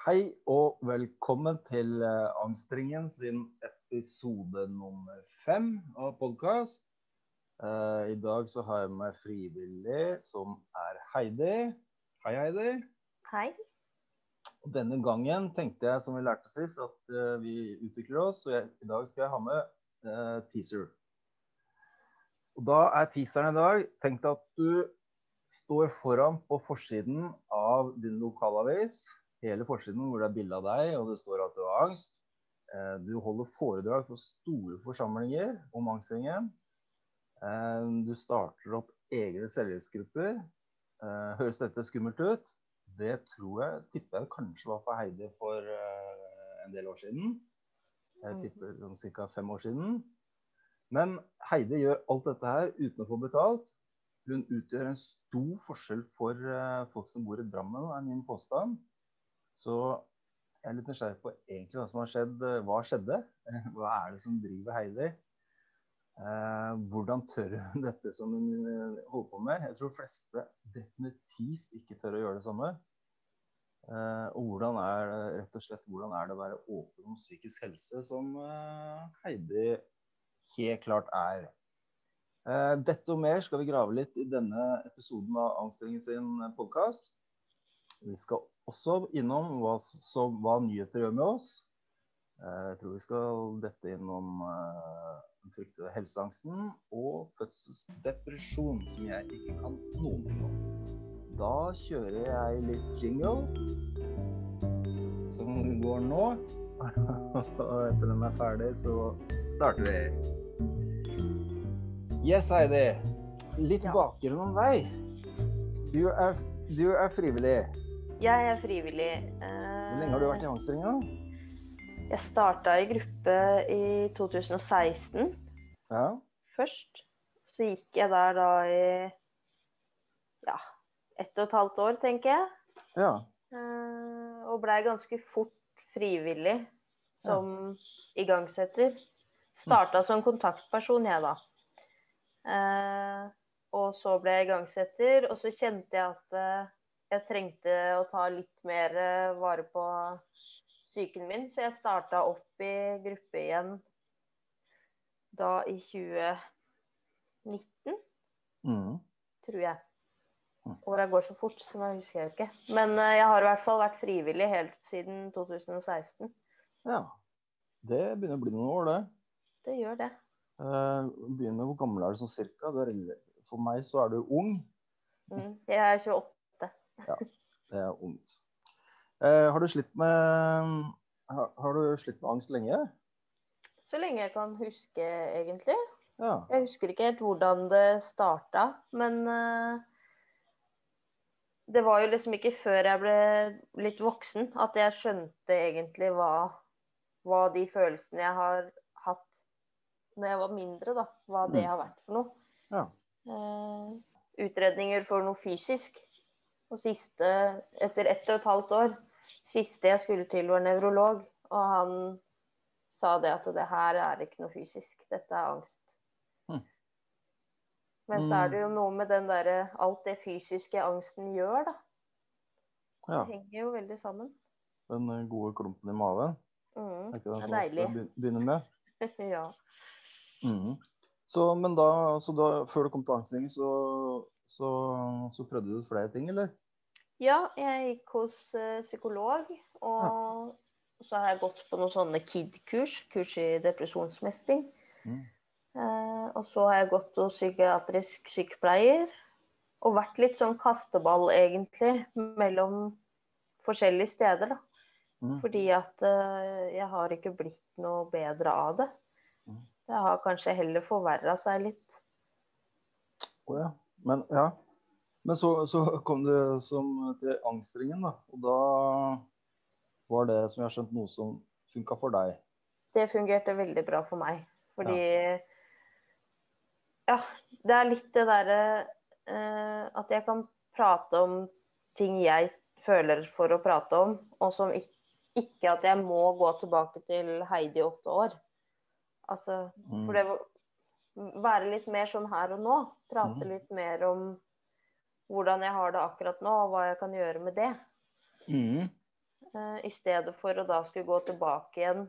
Hei og velkommen til uh, Angstringen sin episode nummer fem av podkast. Uh, I dag så har jeg med frivillig, som er Heidi. Hei, Heidi. Hei. Og denne gangen tenkte jeg, som vi lærte sist, at uh, vi utvikler oss. Så jeg, i dag skal jeg ha med teaser. Og da er teaseren i dag tenkt at du står foran på forsiden av din lokalavis hele forsiden hvor det er bilde av deg, og det står at du har angst. Eh, du holder foredrag for store forsamlinger om angstringen. Eh, du starter opp egne selvhjelpsgrupper. Eh, høres dette skummelt ut? Det tror jeg, tipper jeg kanskje var for Heidi for en del år siden. Jeg mm. tipper sånn ca. fem år siden. Men Heidi gjør alt dette her uten å få betalt. Hun utgjør en stor forskjell for folk som bor i Drammen, er min påstand. Så jeg er litt nysgjerrig på egentlig hva som har skjedd. Hva skjedde? Hva er det som driver Heidi? Eh, hvordan tør hun dette som hun eh, holder på med? Jeg tror fleste definitivt ikke tør å gjøre det samme. Eh, og hvordan er rett og slett, hvordan er det å være åpen om psykisk helse, som Heidi helt klart er. Dette og mer skal vi grave litt i denne episoden av Angstringen sin podkast. Vi skal også innom hva, som, hva nyheter gjør med oss. Eh, jeg tror vi skal dette innom uh, den fryktede helseangsten og fødselsdepresjon, som jeg ikke kan noen ting om. Da kjører jeg litt jingle, som går nå. Og etter den er ferdig, så starter vi. Yes, Heidi. Litt ja. bakgrunn om deg. Du er, du er frivillig. Jeg er frivillig. Hvor lenge har du vært i angstringa? Jeg starta i gruppe i 2016 ja. først. Så gikk jeg der da i ja, ett og et halvt år, tenker jeg. Ja. Eh, og blei ganske fort frivillig som ja. igangsetter. Starta som kontaktperson, jeg, da. Eh, og så ble jeg igangsetter, og så kjente jeg at eh, jeg trengte å ta litt mer eh, vare på psyken min, så jeg starta opp i gruppe igjen da i 2019, mm. tror jeg. Mm. Åra går så fort, så nå husker jeg ikke. Men eh, jeg har i hvert fall vært frivillig helt siden 2016. Ja. Det begynner å bli noen år, det. Det gjør det. Begynn begynner, Hvor gammel er du sånn cirka? For meg så er du ung. Mm. Jeg er 28. Ja, det er ondt. Uh, har, du slitt med, har, har du slitt med angst lenge? Så lenge jeg kan huske, egentlig. Ja. Jeg husker ikke helt hvordan det starta, men uh, det var jo liksom ikke før jeg ble litt voksen at jeg skjønte egentlig hva, hva de følelsene jeg har hatt når jeg var mindre, da, hva det mm. har vært for noe. Ja. Uh, utredninger for noe fysisk. Og siste, etter ett og et halvt år, siste jeg skulle til, var nevrolog. Og han sa det at det her er ikke noe fysisk, dette er angst. Mm. Men så er det jo mm. noe med den derre Alt det fysiske angsten gjør, da. Ja. Det henger jo veldig sammen. Den eh, gode klumpen i maven? Mm. Er ikke det, det er deilig. Begynner med? ja. Mm. Så, men da, så da, før du kom til angstning, så, så, så prøvde du flere ting, eller? Ja, jeg gikk hos uh, psykolog. Og så har jeg gått på noen sånne KID-kurs. Kurs i depresjonsmestring. Mm. Uh, og så har jeg gått hos psykiatrisk sykepleier. Og vært litt sånn kasteball, egentlig, mellom forskjellige steder, da. Mm. Fordi at uh, jeg har ikke blitt noe bedre av det. Mm. Det har kanskje heller forverra seg litt. Å oh, ja. Men ja, men så, så kom som til angstringen, da. Og da var det, som jeg har skjønt, noe som funka for deg? Det fungerte veldig bra for meg. Fordi ja, ja det er litt det derre uh, at jeg kan prate om ting jeg føler for å prate om, og som ikke, ikke at jeg må gå tilbake til Heidi åtte år. Altså, mm. for det å være litt mer sånn her og nå. Prate mm. litt mer om hvordan jeg har det akkurat nå, og hva jeg kan gjøre med det. Mm. Uh, I stedet for å da skulle gå tilbake igjen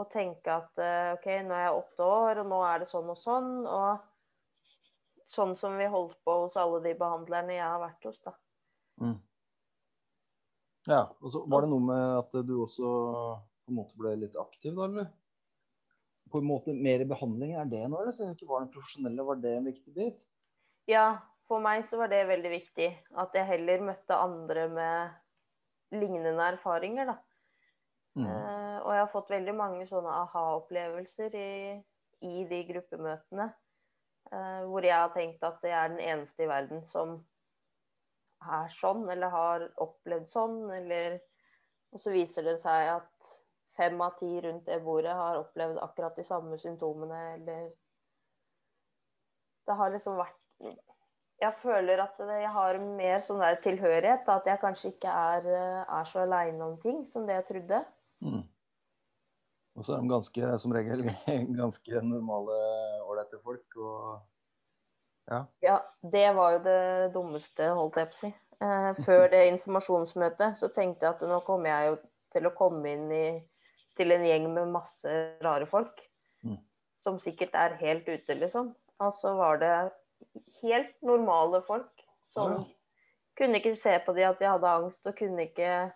og tenke at uh, OK, nå er jeg åtte år, og nå er det sånn og sånn. Og sånn som vi holdt på hos alle de behandlerne jeg har vært hos, da. Mm. Ja. Og så var det noe med at du også på en måte ble litt aktiv, da, eller? På en måte mer behandling, er det noe, eller? Så ikke var den profesjonelle, var det en viktig bit? Ja, for meg så var det veldig viktig. At jeg heller møtte andre med lignende erfaringer, da. Mm. Uh, og jeg har fått veldig mange sånne aha-opplevelser i, i, de gruppemøtene. Uh, hvor jeg har tenkt at jeg er den eneste i verden som er sånn, eller har opplevd sånn, eller Og så viser det seg at fem av ti rundt det bordet har opplevd akkurat de samme symptomene, eller Det har liksom vært Jeg føler at jeg har mer sånn der tilhørighet, at jeg kanskje ikke er, er så aleine om ting som det jeg trodde. Mm. Og så er de ganske, som regel ganske normale, ålreite folk. Og ja. Ja, det var jo det dummeste, holdt jeg på å si. Eh, før det informasjonsmøtet så tenkte jeg at nå kommer jeg jo til å komme inn i, til en gjeng med masse rare folk. Mm. Som sikkert er helt ute, liksom. Og så var det helt normale folk som Ja. kunne ikke se på de at de hadde angst, og kunne ikke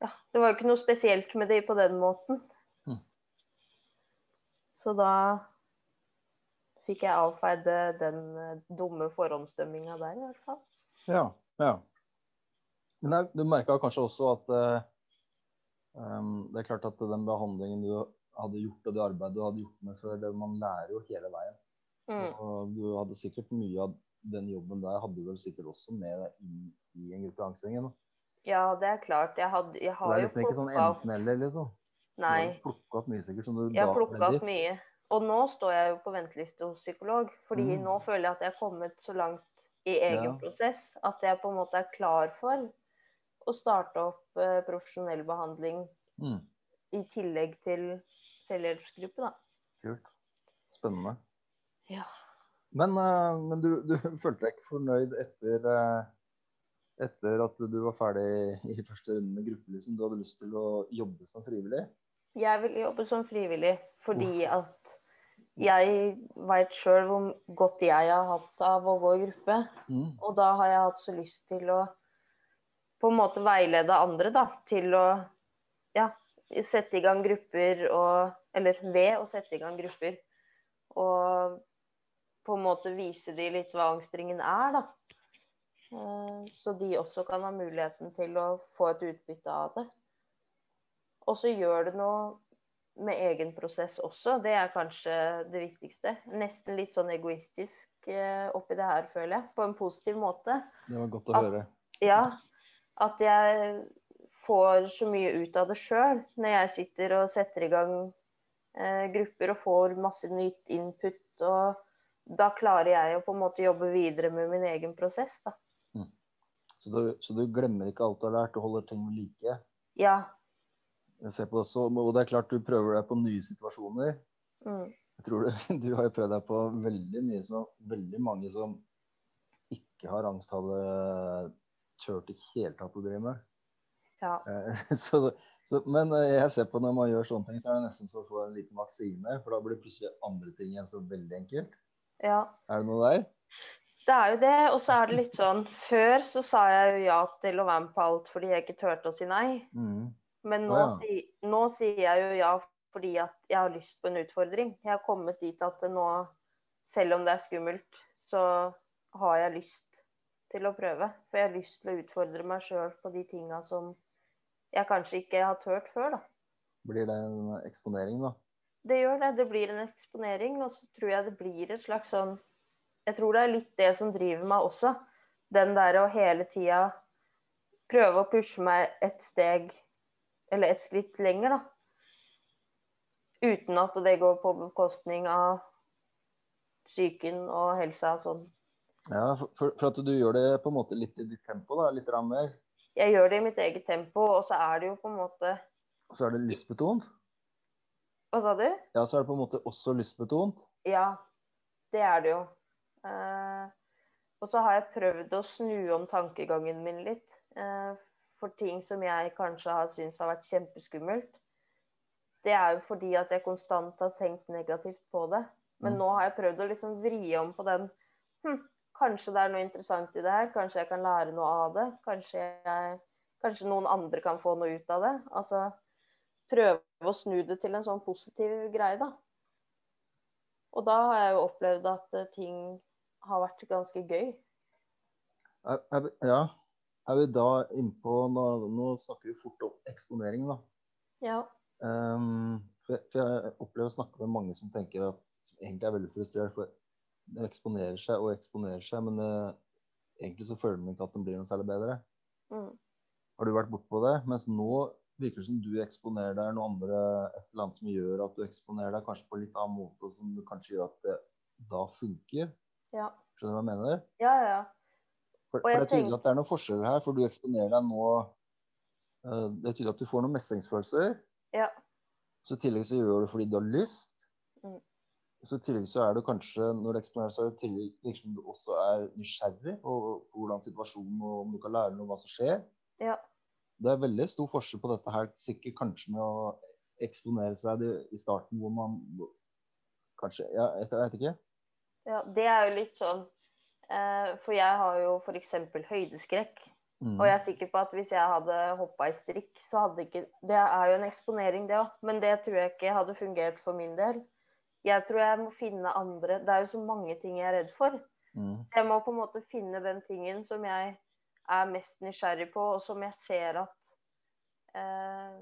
Ja, det var jo ikke noe spesielt med de på den måten. Mm. Så da fikk jeg avfeid den eh, dumme forhåndsdømminga der, i hvert fall. Ja. ja. Men jeg, du merka kanskje også at um, det er klart at den behandlingen du hadde gjort, og det arbeidet du hadde gjort med før, det, man lærer jo hele veien. Mm. Og du hadde sikkert mye av den jobben der hadde du vel sikkert også med deg inn i en gruppe angstringer. Ja, det er klart. Jeg, hadde, jeg har det er liksom ikke sånn enten-eller, liksom. Nei, Du har plukka opp mye sikkert som du jeg har plukka opp mye. Og nå står jeg jo på venteliste hos psykolog, fordi Mm. nå føler jeg at jeg har kommet så langt i egen Ja. prosess at jeg på en måte er klar for å starte opp uh, profesjonell behandling Mm, i tillegg til selvhjelpsgruppe, da. kult. Spennende. Ja. Men, eh, men du, du følte deg ikke fornøyd etter, eh, etter at du var ferdig i første runde med gruppe? Liksom. Du hadde lyst til å jobbe som frivillig? Jeg vil jobbe som frivillig fordi Uff. at jeg veit sjøl hvor godt jeg har hatt av å gå i gruppe. Mm. Og da har jeg hatt så lyst til å på en måte veilede andre da, til å ja, sette i gang grupper og Eller ved å sette i gang grupper. Og på en måte vise de litt hva angstringen er, da. Eh, Så de også kan ha muligheten til å få et utbytte av det. Og så gjør det noe med egen prosess også. Det er kanskje det viktigste. Nesten litt sånn egoistisk eh, oppi det her, føler jeg. På en positiv måte. Det var godt å At- høre. Ja. At jeg får så mye ut av det sjøl når jeg sitter og setter i gang eh, grupper og får masse nytt input. Og da klarer jeg å på en måte jobbe videre med min egen prosess, da. Så du, så du glemmer ikke alt du har lært, og holder ting ved like? Ja. Jeg ser på det så, og det er klart du prøver deg på nye situasjoner. Mm. Jeg tror du, du har jo prøvd deg på veldig mye som veldig mange som ikke har angst, hadde turt i hele tatt å drive med. Ja. Eh, Så, så, men eh, jeg ser på når man gjør sånne ting, så er det nesten så å få en liten vaksine. For da blir plutselig andre ting igjen så veldig enkelt. Ja. Er det noe der? Det er jo det. Og så er det litt sånn Før så sa jeg jo ja til å være med på alt fordi jeg ikke turte å si nei. Mm. Men nå, ja. si, nå sier jeg jo ja fordi at jeg har lyst på en utfordring. Jeg har kommet dit at det nå, selv om det er skummelt, så har jeg lyst til å prøve. For jeg har lyst til å utfordre meg sjøl på de tinga som jeg kanskje ikke har turt før, da. Blir det en eksponering, da? Det gjør det. Det blir en eksponering, og så tror jeg det blir et slags sånn Jeg tror det er litt det som driver meg også. Den der å hele tida prøve å pushe meg et steg, eller et skritt lenger, da. Uten at det går på bekostning av psyken og helsa og sånn. Ja, for, for, at du gjør det på en måte litt i ditt tempo, da, litt mer. Jeg gjør det i mitt eget tempo, og så er det jo på en måte Og så er det lystbetont. Hva sa du? Ja, så er det på en måte også lystbetont. Ja, det er det jo. Eh, Og så har jeg prøvd å snu om tankegangen min litt. Eh, for ting som jeg kanskje har syntes har vært kjempeskummelt. Det er jo fordi at jeg konstant har tenkt negativt på det. Men Mm. nå har jeg prøvd å liksom vri om på den hm, Kanskje det er noe interessant i det her. Kanskje jeg kan lære noe av det. Kanskje, jeg, kanskje noen andre kan få noe ut av det. Altså prøve å snu det til en sånn positiv greie, da. Og da har jeg jo opplevd at eh, ting har vært ganske gøy. Er, er, vi- ja. Er vi da innpå nå, nå snakker vi fort om eksponering, da. Ja. Um, for, jeg- for jeg opplever å snakke med mange som tenker at som egentlig er veldig frustrert. For de eksponerer seg og eksponerer seg, men uh, egentlig så føler man ikke at den blir noe særlig bedre. Mm. Har du vært bortpå det? Mens nå virker det som du eksponerer deg noe andre, et eller annet som gjør at du eksponerer deg kanskje på litt annen måte, som du kanskje gjør at det da funker. Ja. Skjønner du hva jeg mener? Ja, ja. For, for det er tydelig at det er noen forskjeller her, for du eksponerer deg nå eh, Det er tydelig at du får noen mestringsfølelser. Ja. Så i tillegg så gjør du det fordi du har lyst. Mm. Så i tillegg så er du kanskje, når du eksponerer, så er det tillegg som du også er nysgjerrig på, på hvordan situasjonen og om du kan lære noe om hva som skjer. Ja. Det er veldig stor forskjell på dette her, sikkert kanskje med å eksponere seg i starten hvor man Kanskje Ja, jeg vet ikke. ja. Det er jo litt sånn eh, For jeg har jo f.eks. høydeskrekk. Mm. Og jeg er sikker på at hvis jeg hadde hoppa i strikk, så hadde ikke Det er jo en eksponering, det òg, men det tror jeg ikke hadde fungert for min del. Jeg tror jeg må finne andre Det er jo så mange ting jeg er redd for. Mm. Jeg må på en måte finne den tingen som jeg er mest nysgjerrig på, og som jeg ser at eh,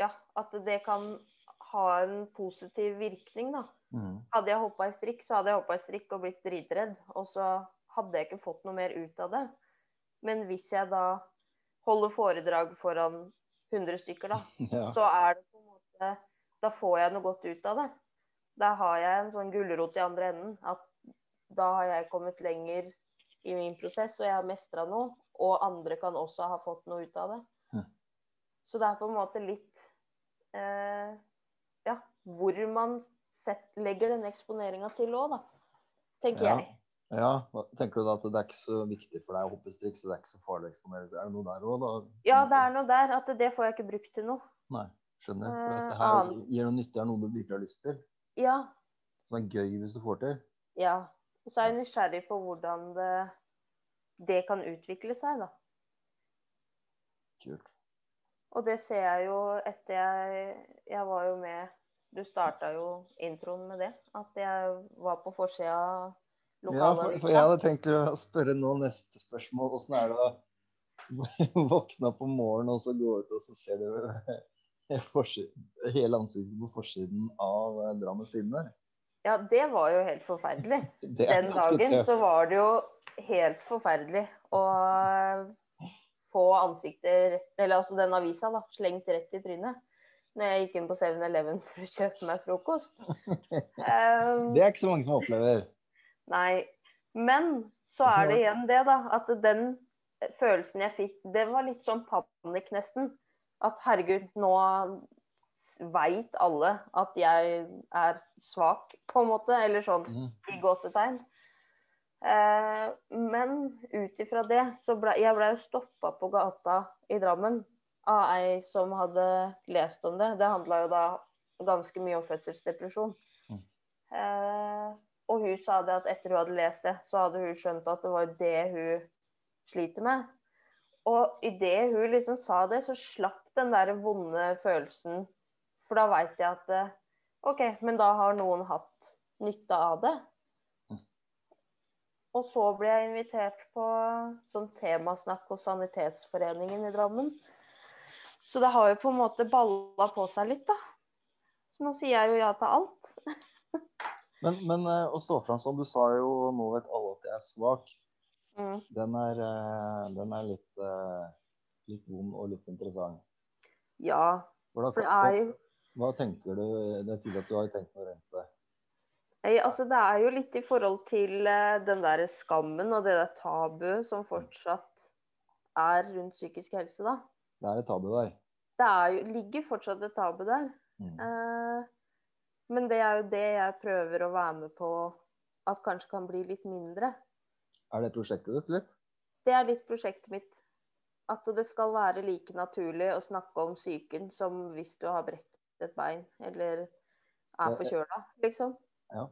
Ja, at det kan ha en positiv virkning, da. Mm. Hadde jeg hoppa i strikk, så hadde jeg hoppa i strikk og blitt dritredd. Og så hadde jeg ikke fått noe mer ut av det. Men hvis jeg da holder foredrag foran 100 stykker, da, Ja. så er det på en måte Da får jeg noe godt ut av det. Da har jeg en sånn gulrot i andre enden. At da har jeg kommet lenger i min prosess, og jeg har mestra noe. Og andre kan også ha fått noe ut av det. Mm. Så det er på en måte litt eh, Ja, hvor man set, legger den eksponeringa til òg, da. Tenker Ja. jeg. Ja, Tenker du da at det er ikke så viktig for deg å hoppe strikk, så det er ikke så farlig å eksponere seg? Er det noe der òg, da? Ja, det er noe der. At det får jeg ikke brukt til noe. Nei, skjønner. For Eh, dette her gir noe nytte, er noe du virkelig har lyst til. Ja. Som er gøy hvis du får til. Ja. Og så er jeg nysgjerrig på hvordan det, det kan utvikle seg, da. Kult. Og det ser jeg jo etter jeg Jeg var jo med Du starta jo introen med det. At jeg var på forsida av Ja, for, for jeg hadde tenkt å spørre nå neste spørsmål. Åssen er det å våkne opp om morgenen og så gå ut, og så ser du hele ansiktet på forsiden av eh, Drammens Tidende? Ja, det var jo helt forferdelig. Er Den dagen så var det jo helt forferdelig å få ansiktet Eller altså den avisa, da, slengt rett i trynet. Når jeg gikk inn på 7-Eleven for å kjøpe meg frokost. Um, Det er ikke så mange som opplever. Nei. Men så er det igjen det, da. At den følelsen jeg fikk, det var litt sånn panikk, nesten. At herregud, nå veit alle at jeg er svak, på en måte. Eller sånn Mm. i gåsetegn. Eh, men ut ifra det, så ble jeg ble jo stoppa på gata i Drammen av ei som hadde lest om det. Det handla jo da ganske mye om fødselsdepresjon. Mm. Eh, og hun sa det at etter hun hadde lest det, så hadde hun skjønt at det var det hun sliter med. Og idet hun liksom sa det, så slapp den der vonde følelsen. For da veit jeg at eh, OK, men da har noen hatt nytte av det. Mm. Og så ble jeg invitert på sånn temasnakk hos Sanitetsforeningen i Drammen. Så det har jo på en måte balla på seg litt, da. Så nå sier jeg jo ja til alt. Men, men eh, å stå fram sånn, du sa jo nå vet alle at jeg er svak. Mm. Den er, eh, den er litt, litt vond og litt interessant. Ja, for det er jo Hva tenker du? Det er tydelig at du har tenkt noe rundt det. Nei, altså Det er jo litt i forhold til eh, den der skammen og det der tabuet som fortsatt er rundt psykisk helse, da. Det er et tabu der. Det er jo, ligger fortsatt et tabu der. Mm. Eh, men det er jo det jeg prøver å være med på at kanskje kan bli litt mindre. Er det prosjektet ditt litt? Det er litt prosjektet mitt. At det skal være like naturlig å snakke om psyken som hvis du har brekt et bein eller er forkjøla, liksom. Ja.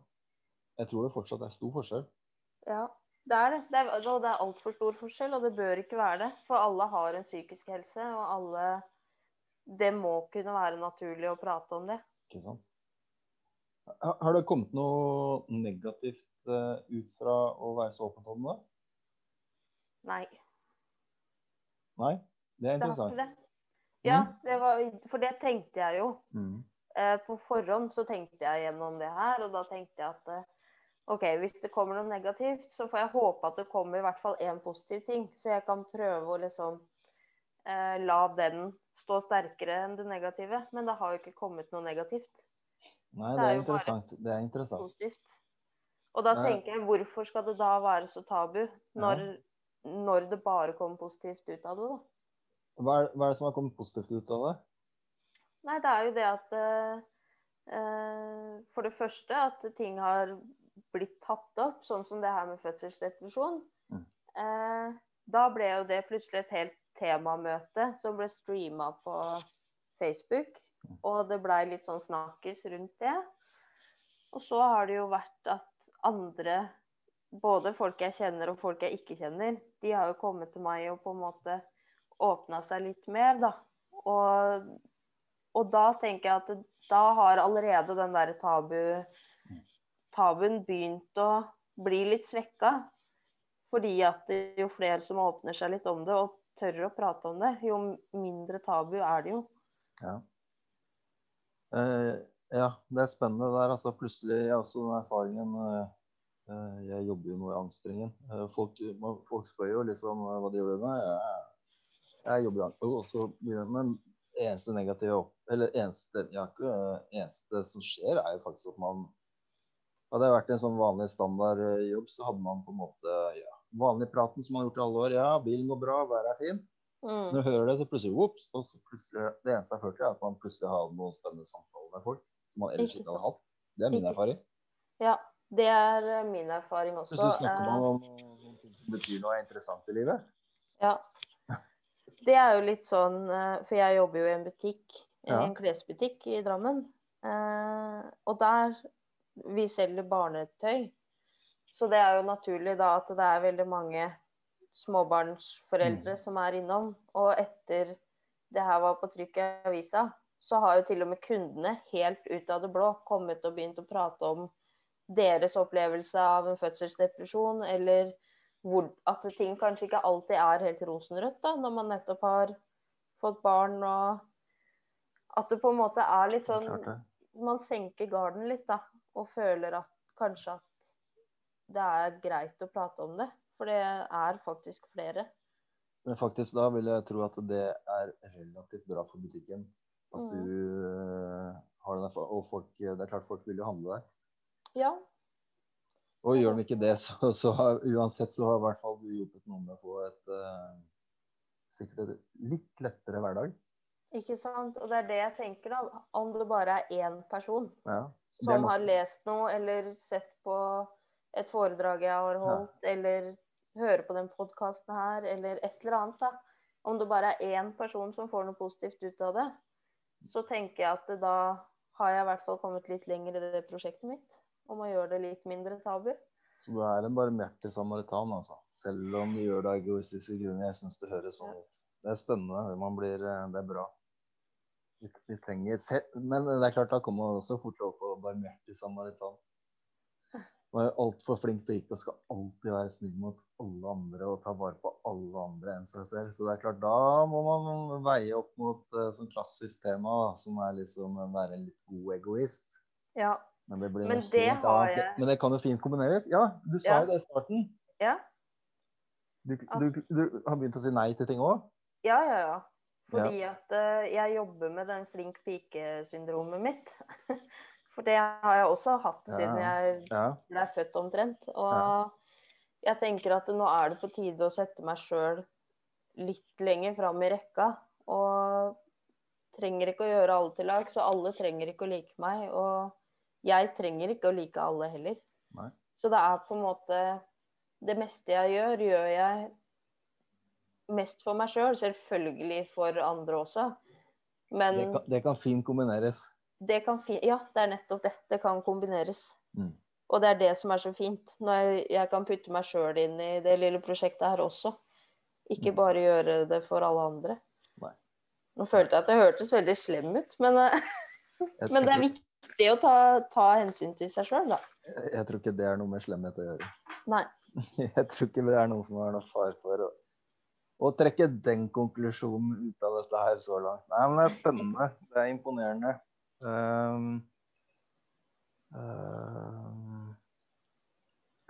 Jeg tror det fortsatt er stor forskjell. Ja, det er det. Det er, og det er altfor stor forskjell, og det bør ikke være det. For alle har en psykisk helse, og alle Det må kunne være naturlig å prate om det. Ikke sant? Har det kommet noe negativt eh, ut fra å være så åpen om det? Nei. Nei? Det er Det har interessant. ikke det. Ja, det var, for det tenkte jeg jo. Mm. Eh, på forhånd så tenkte jeg gjennom det her, og da tenkte jeg at eh, OK, hvis det kommer noe negativt, så får jeg håpe at det kommer i hvert fall én positiv ting. Så jeg kan prøve å liksom eh, la den stå sterkere enn det negative. Men det har jo ikke kommet noe negativt. Nei, Det det er er jo bare interessant. Det er interessant. Positivt. Og da tenker jeg, hvorfor skal det da være så tabu? Når, når det bare kommer positivt ut av det, da? Hva er, hva er det som har kommet positivt ut av det? Nei, det er jo det at eh, For det første at ting har blitt tatt opp, sånn som det her med fødselsdepresjon. Mm. Uh, da ble jo det plutselig et helt temamøte som ble streama på Facebook. Mm. Og det blei litt sånn snakkis rundt det. Og så har det jo vært at andre, både folk jeg kjenner og folk jeg ikke kjenner, de har jo kommet til meg og på en måte åpna seg litt mer, da. Og, og da tenker jeg at da har allerede den der tabu tabuen begynt å bli litt svekka. Fordi at jo flere som åpner seg litt om det og tør å prate om det, jo mindre tabu er det jo. Ja. Uh, ja, det er spennende der. Altså, plutselig jeg også den erfaringen uh, Jeg jobber jo nå i Angstringen. Uh, folk, folk spør jo liksom hva de gjør med. Jeg, jeg jobber i Angst. Og så Men det eneste negative Eller eneste, ja, ikke, eh, eneste som skjer, er jo faktisk at man Hadde jeg vært en sånn vanlig standardjobb, så hadde man på en måte ja, vanlig praten som man har gjort i alle år. Ja, bilen går bra, været er fint. Mm. Når du hører det, så plutselig whoops, og så plutselig, Det eneste jeg har følt, er at man plutselig har noen spennende samtaler med folk som man ellers Ikke ikke hadde hatt. Det er min Ikke erfaring. Ja, det er eh, min erfaring også. Plutselig snakker man Eh, om noe som betyr noe interessant i livet. Ja. Det er jo litt sånn eh, For jeg jobber jo i en butikk, Ja. en klesbutikk i Drammen. Eh, og der Vi selger barnetøy. Så det er jo naturlig da at det er veldig mange småbarnsforeldre som er innom. Og etter det her var på trykk i avisa, så har jo til og med kundene helt ut av det blå kommet og begynt å prate om deres opplevelse av en fødselsdepresjon, eller hvor, at ting kanskje ikke alltid er helt rosenrødt da, når man nettopp har fått barn. og At det på en måte er litt sånn Man senker garden litt, da, og føler at kanskje at det er greit å prate om det. For det er faktisk flere. Men faktisk da vil jeg tro at det er relativt bra for butikken. At Mm. du eh, har den. Og folk, det er klart folk vil jo handle der. Ja. Og gjør de ikke det, så, så har, uansett så har i hvert fall du hjulpet noen med å få et uh, sikkert litt lettere hverdag. Ikke sant? Og det er det jeg tenker, da. Om det bare er én person Ja. Er som har lest noe, eller sett på et foredrag jeg har holdt, eller hører på den podkasten her, eller et eller annet, da. Om det bare er én person som får noe positivt ut av det, så tenker jeg at da har jeg i hvert fall kommet litt lenger i det prosjektet mitt. Om å gjøre det litt mindre tabu. Så du er en barmhjertig samaritan, altså. Selv om du gjør det av egoistiske grunner. Jeg syns det høres sånn ut. Det er spennende. Man blir, eh, det er bra. Vi, vi trenger selv, Men det er klart, da kommer man også fort over på barmhjertig samaritan. Man er altfor flink til ikke og skal alltid være snill mot alle andre og ta vare på alle andre enn seg selv. Så det er klart, da må man veie opp mot eh, sånn klassisk tema, som er liksom være en litt god egoist. Ja. Men det Men det har jeg- Men det kan jo fint kombineres. Ja, du sa Ja. jo det i starten. Ja. Du, du, du har begynt å si nei til ting òg? Ja, ja, ja. Fordi at uh, jeg jobber med den flink pike-syndromet mitt. For det har jeg også hatt Ja, siden jeg Ja. ble født omtrent. Og Ja. jeg tenker at nå er det på tide å sette meg sjøl litt lenger fram i rekka. Og trenger ikke å gjøre alle til lag, så alle trenger ikke å like meg. Og jeg trenger ikke å like alle heller. Nei. Så det er på en måte Det meste jeg gjør, gjør jeg mest for meg sjøl. Selv, selvfølgelig for andre også. Men Det kan, det kan fint kombineres. det kan fi Ja, det er nettopp det. Det kan kombineres. Mm. Og det er det som er så fint. Når jeg, jeg kan putte meg sjøl inn i det lille prosjektet her også. Ikke Mm. bare gjøre det for alle andre. Nei. Nå følte jeg at det hørtes veldig slem ut, men, eh, men det er tror, viktig å ta, ta hensyn til seg sjøl, da. jeg, tror ikke det er noe med slemhet å gjøre. Nei. Jeg tror ikke det er noen som har noe far for å, å trekke den konklusjonen ut av dette her så langt. Nei, men det er spennende. Det er imponerende. Um, um,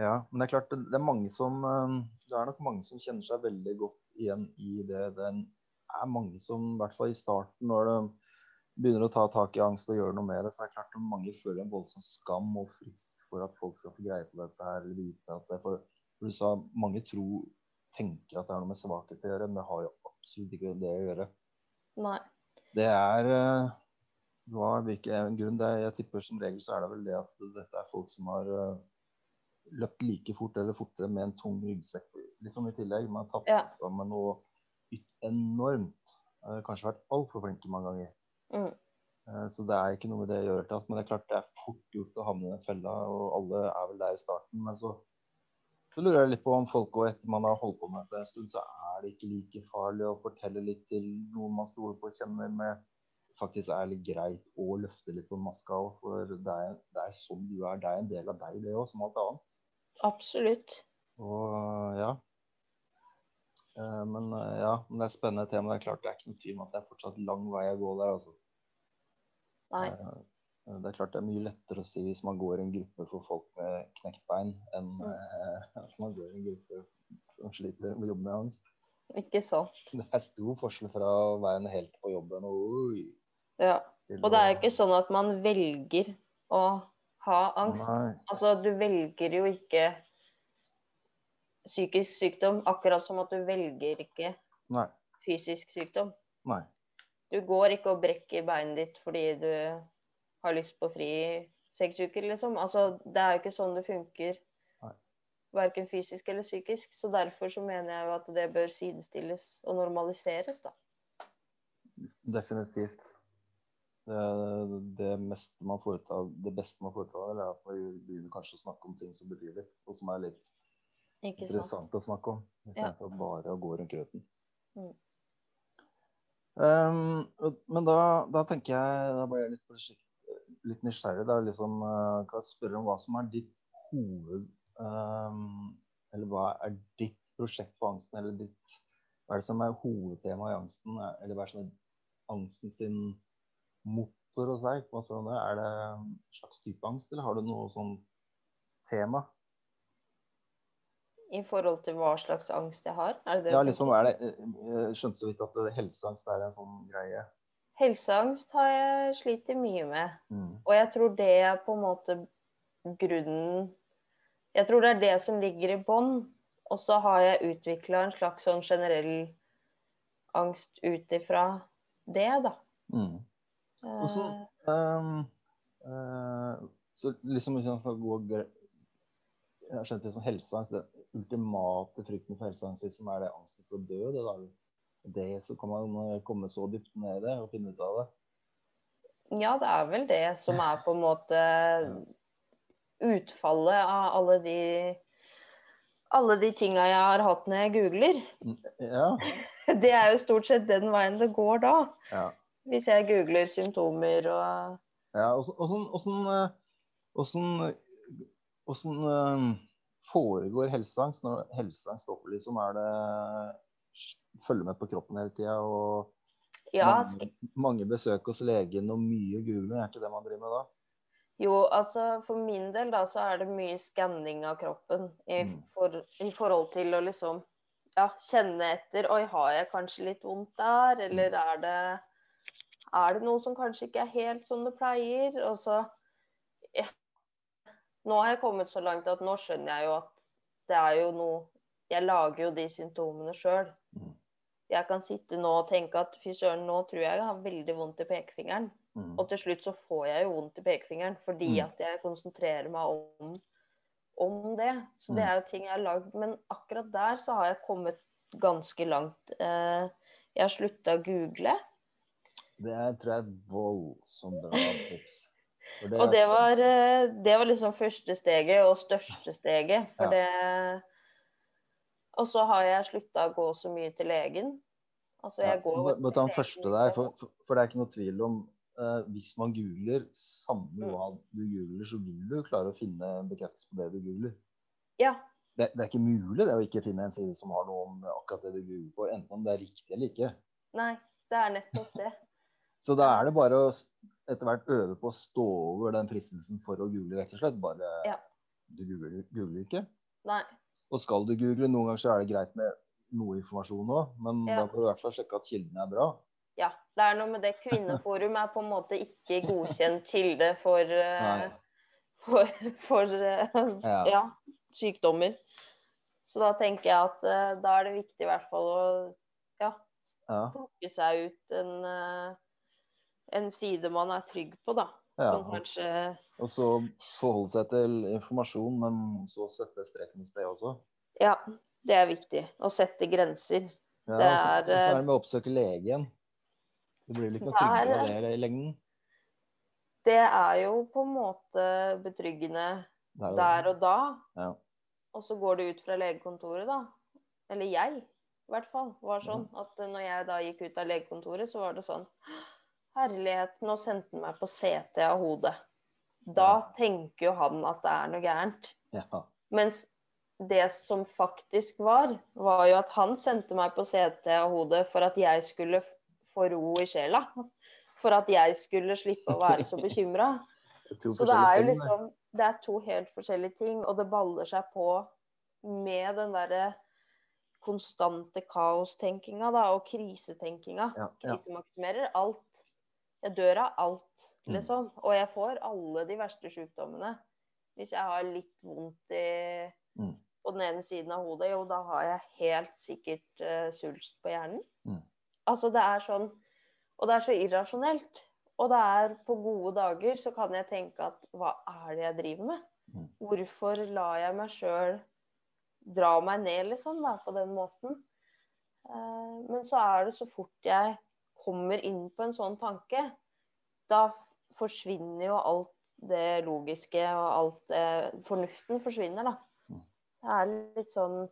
ja, men det er klart, det, det er mange som ehm, Det er nok mange som kjenner seg veldig godt igjen i det. Det er mange som, i hvert fall i starten, når de begynner å ta tak i angst og gjøre noe med det, så er det klart at mange føler en voldsom skam og frykt for at folk skal få greie på dette her, eller vite at det er for, for du sa mange tror, tenker at det er noe med svakhet å gjøre, men det har jo absolutt ikke det å gjøre. Nei. Det er eh, hva, hvilken grunn det er, Jeg tipper som regel så er det vel det at dette er folk som har eh, løpt like fort eller fortere med en tung ryggsekk liksom i tillegg. Man har tatt Ja. seg sammen noe enormt. Kanskje vært altfor flinke mange ganger. Mm. Eh, Så det er ikke noe med det å gjøre. til at- Men det er klart det er fort gjort å havne i den fella, og alle er vel der i starten. Men så, så lurer jeg litt på om folk òg, etter man har holdt på med dette en stund, så er det ikke like farlig å fortelle litt til noen man stoler på og kjenner med faktisk er litt greit å løfte litt på maska òg. For det er, det er sånn du er. Det er en del av deg, det òg, som alt annet. Absolutt. Og ja. Eh, Men eh, ja, men det er spennende tema. Det er klart det er ikke noen tvil om at det er fortsatt lang vei å gå der. altså. Nei. Eh, Det er klart det er mye lettere å si hvis man går i en gruppe for folk med knekt bein, enn mm. at man går i en gruppe som sliter med jobbe med angst. Ikke sant. Det er stor forskjell fra å være en helt på jobben og oi, Ja. Og det er jo ikke sånn at man velger å ha angst. Nei. Altså, du velger jo ikke psykisk sykdom, akkurat som at du velger ikke Nei. fysisk sykdom. Nei. Du går ikke og brekker beinet ditt fordi du har lyst på fri seks uker, liksom. Altså, det er jo ikke sånn det funker. Verken fysisk eller psykisk. Så derfor så mener jeg jo at det bør sidestilles og normaliseres, da. Definitivt. Det, det, man foretar, det beste man foretar, er at man begynner kanskje å snakke om ting som betyr litt, og som er litt interessant å snakke om, istedenfor bare å gå rundt grøten. Mm. Um, men da, da tenker jeg Da ble jeg litt, litt nysgjerrig. Da, liksom, uh, kan jeg spørre om hva som er ditt hoved... Um, eller hva er ditt prosjekt på angsten, eller ditt Hva er det som er hovedtemaet i angsten? Er- Eller hva er er angsten sin motor hos deg? Det? Er det en slags type angst, eller har du noe sånn tema? I forhold til hva slags angst jeg har? Er det det Ja, liksom er det Jeg skjønte så vidt at helseangst er en sånn greie. Helseangst har jeg slitt mye med. Mm. Og jeg tror det er på en måte grunnen Jeg tror det er det som ligger i bånn. Og så har jeg utvikla en slags sånn generell angst ut ifra det, da. Mm. Og så- Eh, Um, uh, så liksom hvis man skal gå Jeg skjønte liksom helseangst. Ultimate frykten for helseangst som er det angsten for å dø. Det, da. det så kan man komme så dypt ned i det og finne ut av det. ja, det er vel det som er på en måte utfallet av alle de alle de tinga jeg har hatt når jeg googler. Ja. Det er jo stort sett den veien det går da. ja. Hvis jeg googler symptomer og ja Åssen åssen- foregår helseangst når helseangst stopper, liksom? Er det følge med på kroppen hele tida og Ja, mange, mange besøk hos legen og mye googling? Er ikke det man driver med da? Jo, altså for min del da, så er det mye skanning av kroppen i, Mm. for, i forhold til å liksom ja, kjenne etter Oi, har jeg kanskje litt vondt der? Eller Mm. er det, er det noe som kanskje ikke er helt som det pleier? Og så ja. Nå har jeg kommet så langt at nå skjønner jeg jo at det er jo noe Jeg lager jo de symptomene sjøl. Mm. Jeg kan sitte nå og tenke at fy søren, nå tror jeg jeg har veldig vondt i pekefingeren. Mm. Og til slutt så får jeg jo vondt i pekefingeren fordi Mm. at jeg konsentrerer meg om om det. Så det Mm. er jo ting jeg har lagd. Men akkurat der så har jeg kommet ganske langt. Eh, jeg har slutta å google. Det er, tror jeg er voldsomt bra tips. For Og det var, eh, det var liksom første steget og største steget. For Ja. det Og så har jeg slutta å gå så mye til legen. Altså, ja, jeg går må- ta den første der, for- for, for, det er ikke noe tvil om uh, Hvis man googler, samme Mm. hva du googler, så vil du klare å finne bekreftelse på det du googler. Ja. Det, det er ikke mulig det å ikke finne en side som har noe om akkurat det du googler på, enten om det er riktig eller ikke. Nei, det er nettopp det. Så da er det bare å etter hvert øve på å stå over den fristelsen for å google, rett og slett. Bare Ja. du googler, googler ikke. Nei. Og skal du google, noen ganger så er det greit med noe informasjon òg, men Ja. da får du i hvert fall sjekke at kildene er bra. Ja. Det er noe med det. Kvinneforum er på en måte ikke godkjent kilde for, uh, for, for uh, Ja. ja, sykdommer. Så da tenker jeg at uh, da er det viktig i hvert fall å ja, Ja. plukke seg ut en, en side man er trygg på, da. ja. Som kanskje Og så forholde seg til informasjon, men så sette streken i sted også. Ja, det er viktig. Å sette grenser. Ja, Det er, så eh, er det med å oppsøke legen. Det blir vel ikke noe er, tryggere av det i lengden? Det er jo på en måte betryggende der og, der og da. Ja. Og så går det ut fra legekontoret, da. Eller jeg, i hvert fall. Var sånn at når jeg da gikk ut av legekontoret, så var det sånn Herlighet, nå sendte han meg på CT av hodet. Da Ja. tenker jo han at det er noe gærent. Ja. Mens det som faktisk var, var jo at han sendte meg på CT av hodet for at jeg skulle få ro i sjela. For at jeg skulle slippe å være så bekymra. Så det er jo liksom Det er to helt forskjellige ting, og det baller seg på med den derre konstante kaostenkinga da, og krisetenkinga. Ja, ja. Krisemaksimerer alt. Jeg dør av alt, Mm. liksom. Og jeg får alle de verste sykdommene. Hvis jeg har litt vondt i Mm. på den ene siden av hodet, jo, da har jeg helt sikkert uh, svulst på hjernen. Mm. Altså, det er sånn Og det er så irrasjonelt. Og det er på gode dager så kan jeg tenke at hva er det jeg driver med? Hvorfor lar jeg meg sjøl dra meg ned, liksom, da, på den måten? Uh, men så er det så fort jeg kommer inn på en sånn tanke, da forsvinner jo alt det logiske og alt eh, Fornuften forsvinner, da. Mm. Det er litt sånn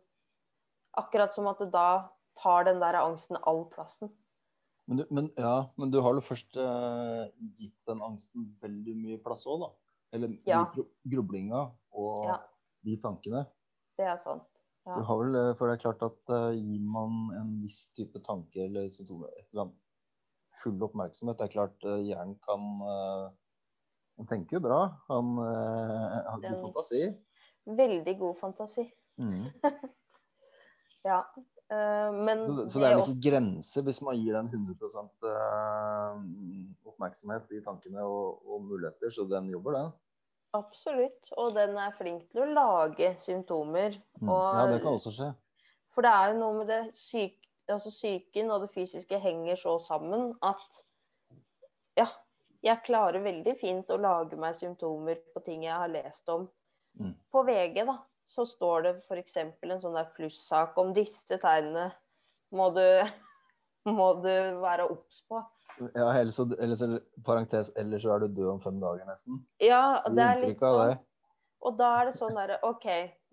Akkurat som at da tar den der angsten all plassen. Men du, men, ja, men du har jo først eh, gitt den angsten veldig mye plass òg, da. Eller Ja. grublinga og Ja. de tankene. Det er sant. Ja. Du har vel, eh, for det er klart at eh, gir man en viss type tanke eller symptomer et eller annet full oppmerksomhet, det er klart eh, hjernen kan eh, Han tenker jo bra. Han eh, har god fantasi. Veldig god fantasi. Mm. Ja. Eh, men Så, så det er vel ikke grenser hvis man gir den 100 eh, oppmerksomhet i tankene og, og muligheter, så den jobber, den. Absolutt. Og den er flink til å lage symptomer. Mm. Og- Ja, det kan også skje. For det er jo noe med det syk, altså psyken og det fysiske henger så sammen at ja, jeg klarer veldig fint å lage meg symptomer på ting jeg har lest om. Mm. På VG da, så står det f.eks. en sånn der plussak om disse tegnene må du, må du være obs på. Ja, ellers, så- ellers, eller, parentes, ellers så er du død om fem dager, nesten. Ja, det er litt sånn. Og da er det sånn derre OK,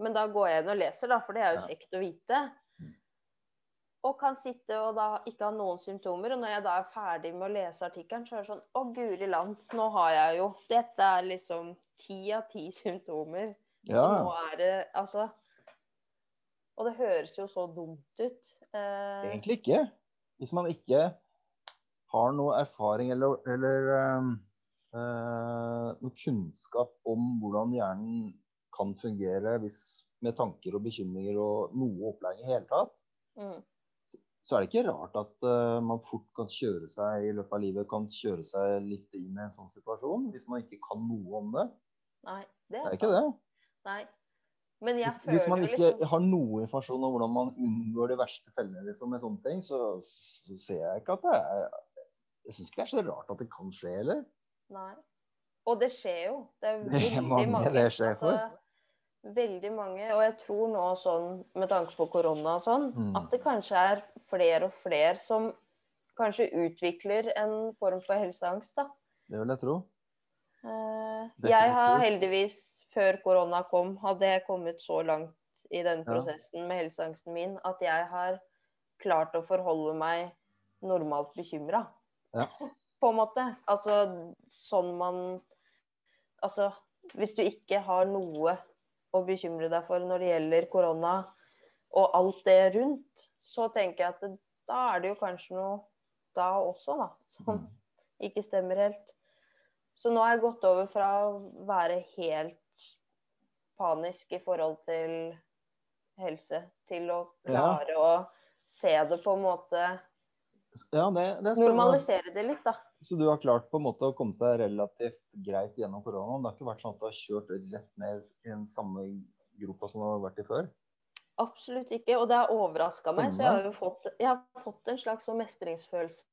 men da går jeg inn og leser, da, for det er jo kjekt å vite. Og kan sitte og da ikke ha noen symptomer. Og når jeg da er ferdig med å lese artikkelen, så er det sånn Å, guri land, nå har jeg jo Dette er liksom ti av ti symptomer. Ja. Så nå er det Altså Og det høres jo så dumt ut. Eh, Egentlig ikke. Hvis man ikke har noe erfaring eller, eller eh, noe kunnskap om hvordan hjernen kan fungere hvis, med tanker og bekymringer og noe opplæring i hele tatt, mm, så er det ikke rart at uh, man fort kan kjøre seg i løpet av livet kan kjøre seg litt inn i en sånn situasjon hvis man ikke kan noe om det. nei, det Det er, er ikke det. Nei. Men jeg Hvis, hvis man ikke liksom har noe informasjon om hvordan man unngår de verste fellene liksom, med sånne ting, så, så ser jeg ikke at det er Jeg syns ikke det er så rart at det kan skje heller. Nei. Og det skjer jo. Det er Det er veldig mange mange. det skjer for. Altså, veldig mange, og jeg tror nå sånn med tanke på korona og sånn, Mm. at det kanskje er flere og flere som kanskje utvikler en form for helseangst, da. Det vil jeg tro. Eh, jeg har heldigvis, før korona kom, hadde jeg kommet så langt i den Ja. prosessen med helseangsten min at jeg har klart å forholde meg normalt bekymra. Ja. På en måte. Altså sånn man Altså hvis du ikke har noe å bekymre deg for når det gjelder korona og alt det rundt, så tenker jeg at det, da er det jo kanskje noe da også, da, som Mm. ikke stemmer helt. Så nå har jeg gått over fra å være helt panisk i forhold til helse, til å Ja. klare å se det på en måte Ja, det, det er. Normalisere det litt, da. Så du har klart på en måte å komme deg relativt greit gjennom koronaen? Det har ikke vært sånn at du har kjørt rett ned i den samme gropa som du har vært i før? Absolutt ikke. Og det har overraska meg. Så jeg har jo fått, jeg har fått en slags sånn mestringsfølelse.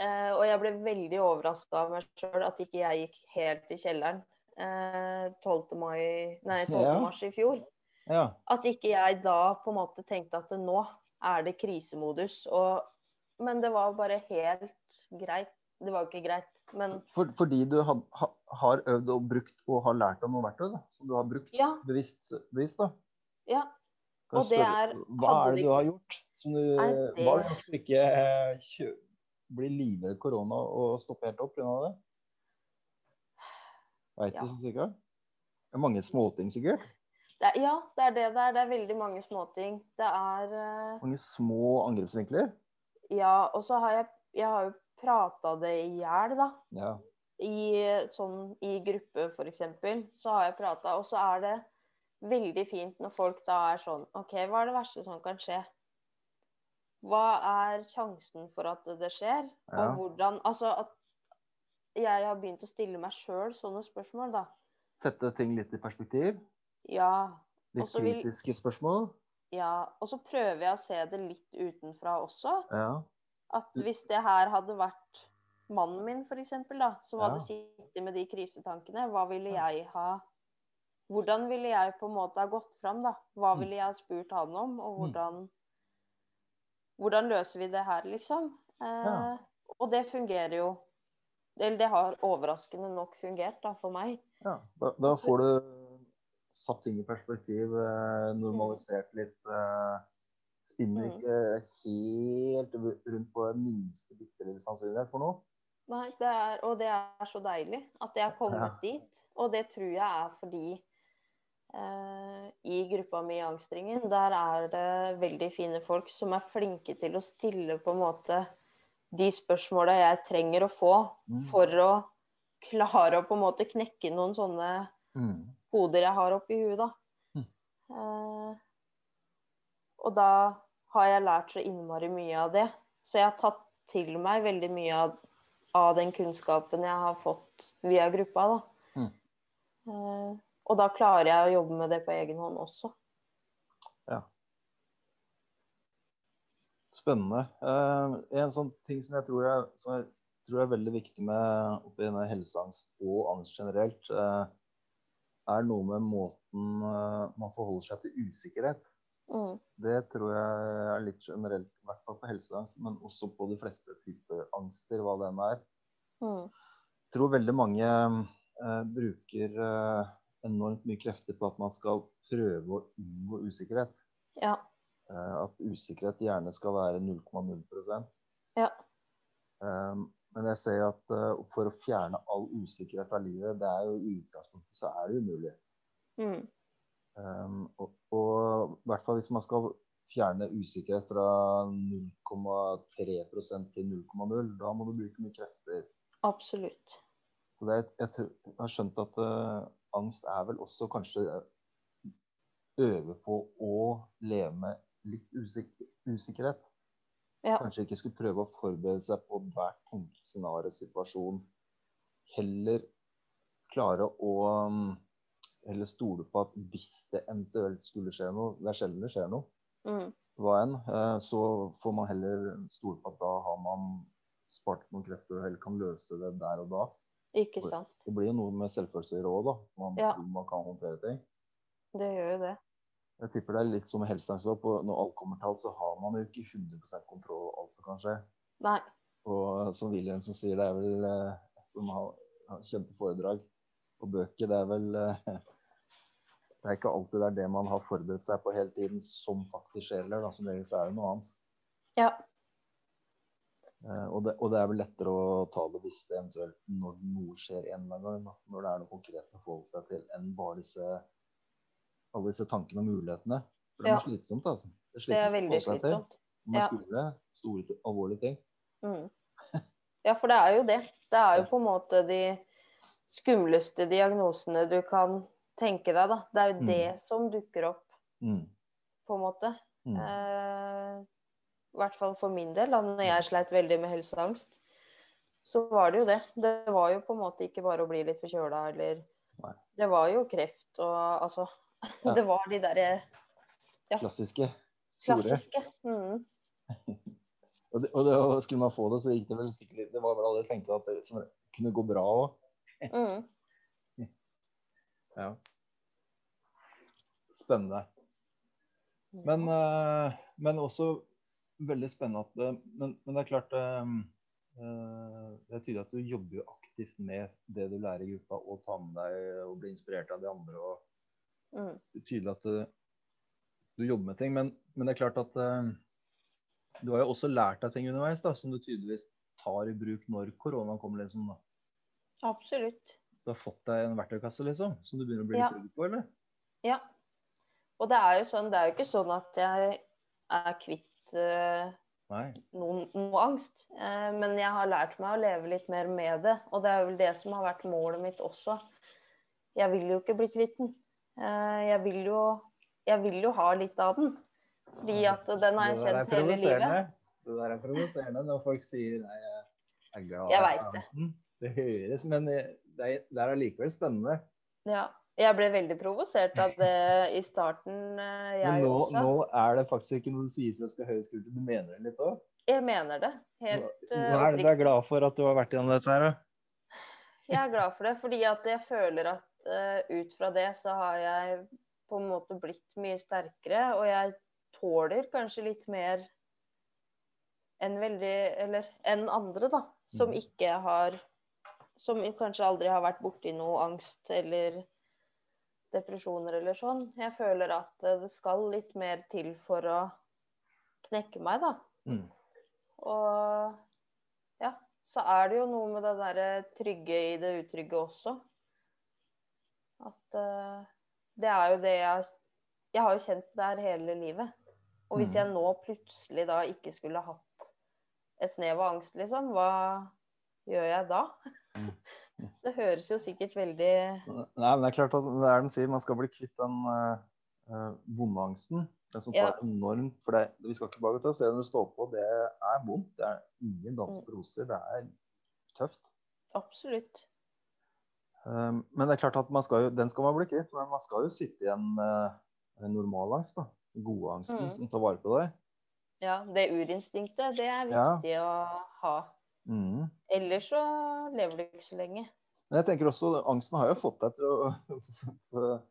Eh, og jeg ble veldig overraska av meg sjøl at ikke jeg gikk helt i kjelleren eh, 12. Mai, nei, 12. Ja. mars i fjor. Ja. At ikke jeg da på en måte tenkte at nå er det krisemodus. Og, men det var bare helt greit. Det var jo ikke greit, men For, fordi du had, ha, har øvd og brukt og har lært om noe verktøy da, som du har brukt ja. bevisst, bevisst da. ja. Og det er- Hva er det du har gjort? Som du, Nei, Hva har det- du gjort for ikke eh, kjø, bli livredd korona og stoppe helt opp pga. det? Veit Ja. du så sikkert? Det er mange småting sikkert. Det, er- ja, det er det det er. Det er veldig mange småting. Det er eh, Mange små angrepsvinkler. Ja, og så har jeg Jeg har jo prata det i hjel, da. Ja. I, sånn, I gruppe, eksempel, så har jeg prata, og så er det veldig fint når folk da er sånn OK, hva er det verste som kan skje? Hva er sjansen for at det skjer? Ja. Og hvordan Altså at jeg har begynt å stille meg sjøl sånne spørsmål, da. Sette ting litt i perspektiv. Ja. Litt vil- kritiske spørsmål. Ja. Og så prøver jeg å se det litt utenfra også. Ja. At hvis det her hadde vært mannen min, f.eks., da, som Ja. hadde sittet med de krisetankene, hva ville jeg ha Hvordan ville jeg på en måte ha gått fram, da? Hva Mm. ville jeg ha spurt han om, og Mm. hvordan Hvordan løser vi det her, liksom? Eh, Ja. Og det fungerer jo Eller det har overraskende nok fungert, da, for meg. ja. Da, da får du satt ting i perspektiv, eh, normalisert litt. Eh, spinner Mm. ikke helt rundt på minste bitte lille sannsynlighet for noe. Nei, det er, og det er så deilig at jeg har kommet Ja. dit. Og det tror jeg er fordi eh, i gruppa mi i Angstringen, der er det veldig fine folk som er flinke til å stille på en måte de spørsmåla jeg trenger å få Mm. for å klare å på en måte knekke noen sånne Mm. Hoder jeg har oppi huet, da. Mm. Eh, og da har jeg lært så innmari mye av det. Så jeg har tatt til meg veldig mye av, av den kunnskapen jeg har fått via gruppa, da. Mm. Eh, og da klarer jeg å jobbe med det på egen hånd også. Ja. Spennende. Eh, en sånn ting som jeg tror er, som jeg tror er veldig viktig med oppi denne helseangst og angst generelt, eh, er noe med måten eh, man forholder seg til usikkerhet. Mm. Det tror jeg er litt generelt, i hvert fall på helseangst, men også på de fleste typer angster, hva den er. Mm. Jeg tror veldig mange eh, bruker eh, enormt mye krefter på at man skal prøve å unngå usikkerhet. Ja. Eh, at usikkerhet gjerne skal være 0,0 Ja. Eh, Men jeg ser at uh, for å fjerne all usikkerhet fra livet, det er jo i utgangspunktet så er det umulig. Mm. Um, og, og i hvert fall hvis man skal fjerne usikkerhet fra 0,3% til 0,0, da må du bruke mye krefter. Absolutt. Så det, er- jeg, tror- jeg har skjønt at uh, angst er vel også kanskje øve på å leve med litt usik usikkerhet. Ja. Kanskje ikke skulle prøve å forberede seg på hver tenkelig scenario, situasjon. Heller klare å um, Heller stole på at hvis det eventuelt skulle skje noe Det er sjelden det skjer noe, Mm. hva enn. eh, Så får man heller stole på at da har man spart noen krefter og heller kan løse det der og da. Ikke sant. Det blir jo noe med selvfølelse i råd, da. Man Ja. tror man kan håndtere ting. Det gjør jo det. Jeg tipper det er litt som helseangstlopp. helseangst Når alt kommer til alt, så har man jo ikke 100 kontroll over alt som kan skje. Nei. Og som Wilhelmsen sier, det er vel eh, som har, har kjente foredrag og bøker, det er vel eh, Det er ikke alltid det er det man har forberedt seg på hele tiden, som faktisk skjer. Eller, da. Som regel så er det noe annet. Ja. Eh, og, det, og det er vel lettere å ta det eventuelt når noe skjer en eller annen gang. Når det er noe konkret å forholde seg til, enn bare disse, alle disse tankene og mulighetene. For det Ja. er slitsomt, altså. Det Det er slitsomt å veldig forholde til. slitsomt. Man Ja. skulle store, alvorlige ting. Mm. Ja, for det er jo det. Det er jo på en måte de skumleste diagnosene du kan tenke deg, da. Det er jo Mm. det som dukker opp, Mm. på en måte. Mm. Eh, I hvert fall for min del, da når jeg sleit veldig med helseangst. Så var det jo det. Det var jo på en måte ikke bare å bli litt forkjøla eller Nei. Det var jo kreft og altså Ja. Det var de derre ja. Klassiske. Store. klassiske. Mm. Og, det, og, det, og skulle man få det, så gikk det vel sikkert Det var vel alle tenkte at det som kunne gå bra òg. Mm. Ja. Spennende. Men, eh, men også veldig spennende at det, men, men det er klart eh, eh, Det er tydelig at du jobber jo aktivt med det du lærer i gruppa, og tar med deg og blir inspirert av de andre. og Mm. det er tydelig at du, du jobber med ting. Men, men det er klart at uh, du har jo også lært deg ting underveis da, som du tydeligvis tar i bruk når koronaen kommer. liksom da. Absolutt. Du har fått deg en verktøykasse liksom, som du begynner å bli Ja. trygg på, eller? Ja. Og det er jo sånn, det er jo ikke sånn at jeg er kvitt uh, noen, noe angst. Uh, men jeg har lært meg å leve litt mer med det. Og det er vel det som har vært målet mitt også. Jeg vil jo ikke bli kvitt den. Eh, jeg, vil jo, jeg vil jo ha litt av den. Fordi at den har jeg kjent hele livet. Det der er provoserende når folk sier nei, jeg er glad Jeg i vet det. Det høres, men det er, det er allikevel spennende. Ja. Jeg ble veldig provosert av det i starten, jeg Men nå, også. nå er det faktisk ikke noe du sier til at skal høres kult ut. Du mener det litt òg. Jeg mener det. Helt eh, er det du er glad for at du har vært gjennom dette her, da. Jeg er glad for det, fordi at jeg føler at eh, ut fra det så har jeg på en måte blitt mye sterkere, og jeg tåler kanskje litt mer enn veldig Eller enn andre, da. Som Mhm. ikke har Som kanskje aldri har vært borti noe angst eller depresjoner eller sånn. Jeg føler at eh, det skal litt mer til for å knekke meg, da. Mm. Og ja, så er det jo noe med det derre trygge i det utrygge også. At uh, det er jo det jeg Jeg har jo kjent det her hele livet. Og hvis Mhm. jeg nå plutselig da ikke skulle hatt et snev av angst, liksom, hva gjør jeg da? Mm. Det høres jo sikkert veldig Nei, men det er klart at det er de sier, man skal bli kvitt den uh, vonde angsten. Den som tar Ja. enormt For det, vi skal ikke bare se når du står på, det er vondt. Det er ingen dans Mm. på roser. Det er tøft. Absolutt. Um, men det er klart at man skal jo, den skal man bli kvitt. Men man skal jo sitte i en, uh, en normal angst. da. Den Gode angsten Mm. som tar vare på deg. Ja, det urinstinktet, det er Ja. viktig å ha. Mm. Ellers så lever du ikke så lenge. Men jeg tenker også, angsten har jo fått deg til å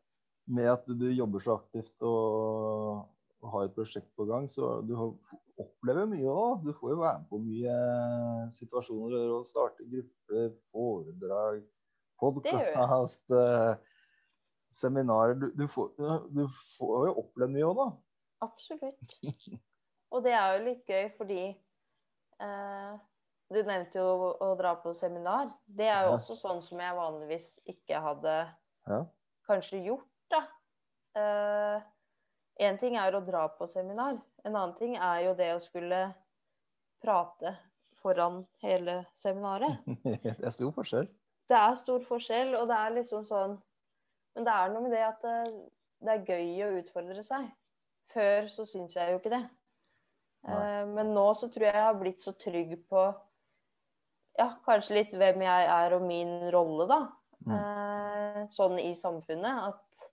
Med at du jobber så aktivt og, og har et prosjekt på gang, så du opplever mye òg. Du får jo være med på mye situasjoner og starte grupper, foredrag. Podkast, eh, seminarer. Du, du, får, du får jo oppleve mye òg, da. Absolutt. Og det er jo litt gøy fordi eh, Du nevnte jo å, å dra på seminar. Det er jo Ja. også sånn som jeg vanligvis ikke hadde Ja. kanskje gjort, da. Én ting er å dra på seminar. En annen ting er jo det å skulle prate foran hele seminaret. Det er stor forskjell. Det er stor forskjell, og det er liksom sånn Men det er noe med det at det, det er gøy å utfordre seg. Før så syns jeg jo ikke det. Eh, men nå så tror jeg jeg har blitt så trygg på ja, kanskje litt hvem jeg er og min rolle, da. Mm. Eh, sånn i samfunnet. At,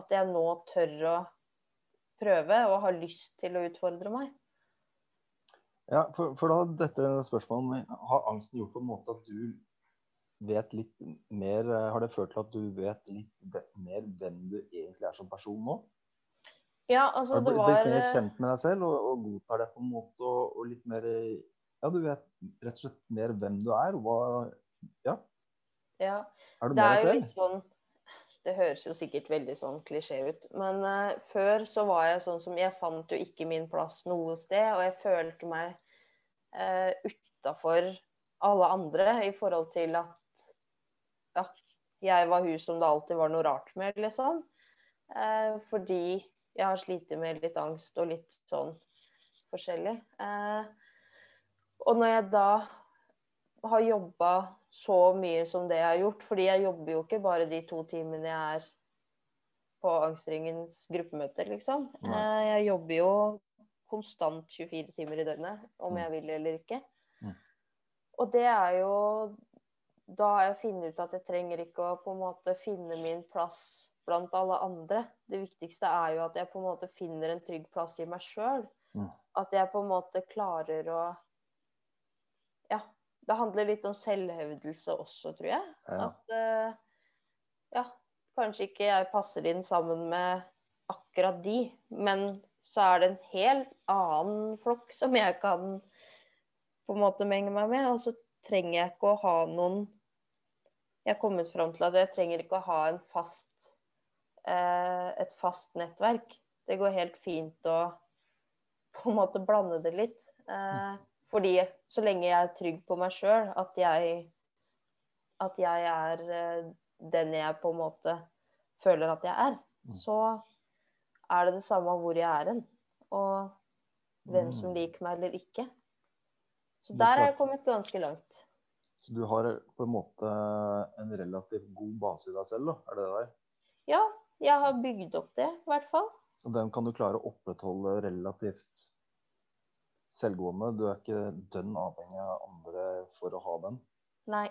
at jeg nå tør å prøve og har lyst til å utfordre meg. Ja, for, for da dette spørsmålet Har angsten gjort på en måte at du vet litt mer eh, Har det ført til at du vet litt mer hvem du egentlig er som person nå? Ja, altså Har du det blitt, blitt mer eh, kjent med deg selv og, og godtar det på en måte og, og litt mer Ja, du vet rett og slett mer hvem du er. og Hva Ja, Ja. er du Det med er deg jo selv? litt sånn Det høres jo sikkert veldig sånn klisjé ut, men uh, før så var jeg sånn som Jeg fant jo ikke min plass noe sted, og jeg følte meg uh, utafor alle andre i forhold til at ja, jeg var hun som det alltid var noe rart med, liksom. Eh, fordi jeg har slitt med litt angst og litt sånn forskjellig. Eh, og når jeg da har jobba så mye som det jeg har gjort, fordi jeg jobber jo ikke bare de to timene jeg er på Angstringens gruppemøter, liksom. Eh, jeg jobber jo konstant 24 timer i døgnet, om Mm. jeg vil eller ikke. Mm. Og det er jo Da har jeg funnet ut at jeg trenger ikke å på en måte finne min plass blant alle andre. Det viktigste er jo at jeg på en måte finner en trygg plass i meg sjøl. Mm. At jeg på en måte klarer å Ja. Det handler litt om selvhevdelse også, tror jeg. Ja. At uh, ja, kanskje ikke jeg passer inn sammen med akkurat de, men så er det en helt annen flokk som jeg kan på en måte menge meg med. Og så trenger jeg ikke å ha noen Jeg har kommet fram til at jeg trenger ikke å ha en fast eh, et fast nettverk. Det går helt fint å på en måte blande det litt. Eh, fordi så lenge jeg er trygg på meg sjøl, at at jeg er eh, den jeg på en måte føler at jeg er, Mm. så er det det samme hvor jeg er hen. Og hvem som Mm. liker meg eller ikke. Så er der har jeg kommet ganske langt. Så du har på en måte en relativt god base i deg selv, da? Er det det der? Ja, jeg har bygd opp det, i hvert fall. Og den kan du klare å opprettholde relativt selvgående. Du er ikke dønn avhengig av andre for å ha den. Nei.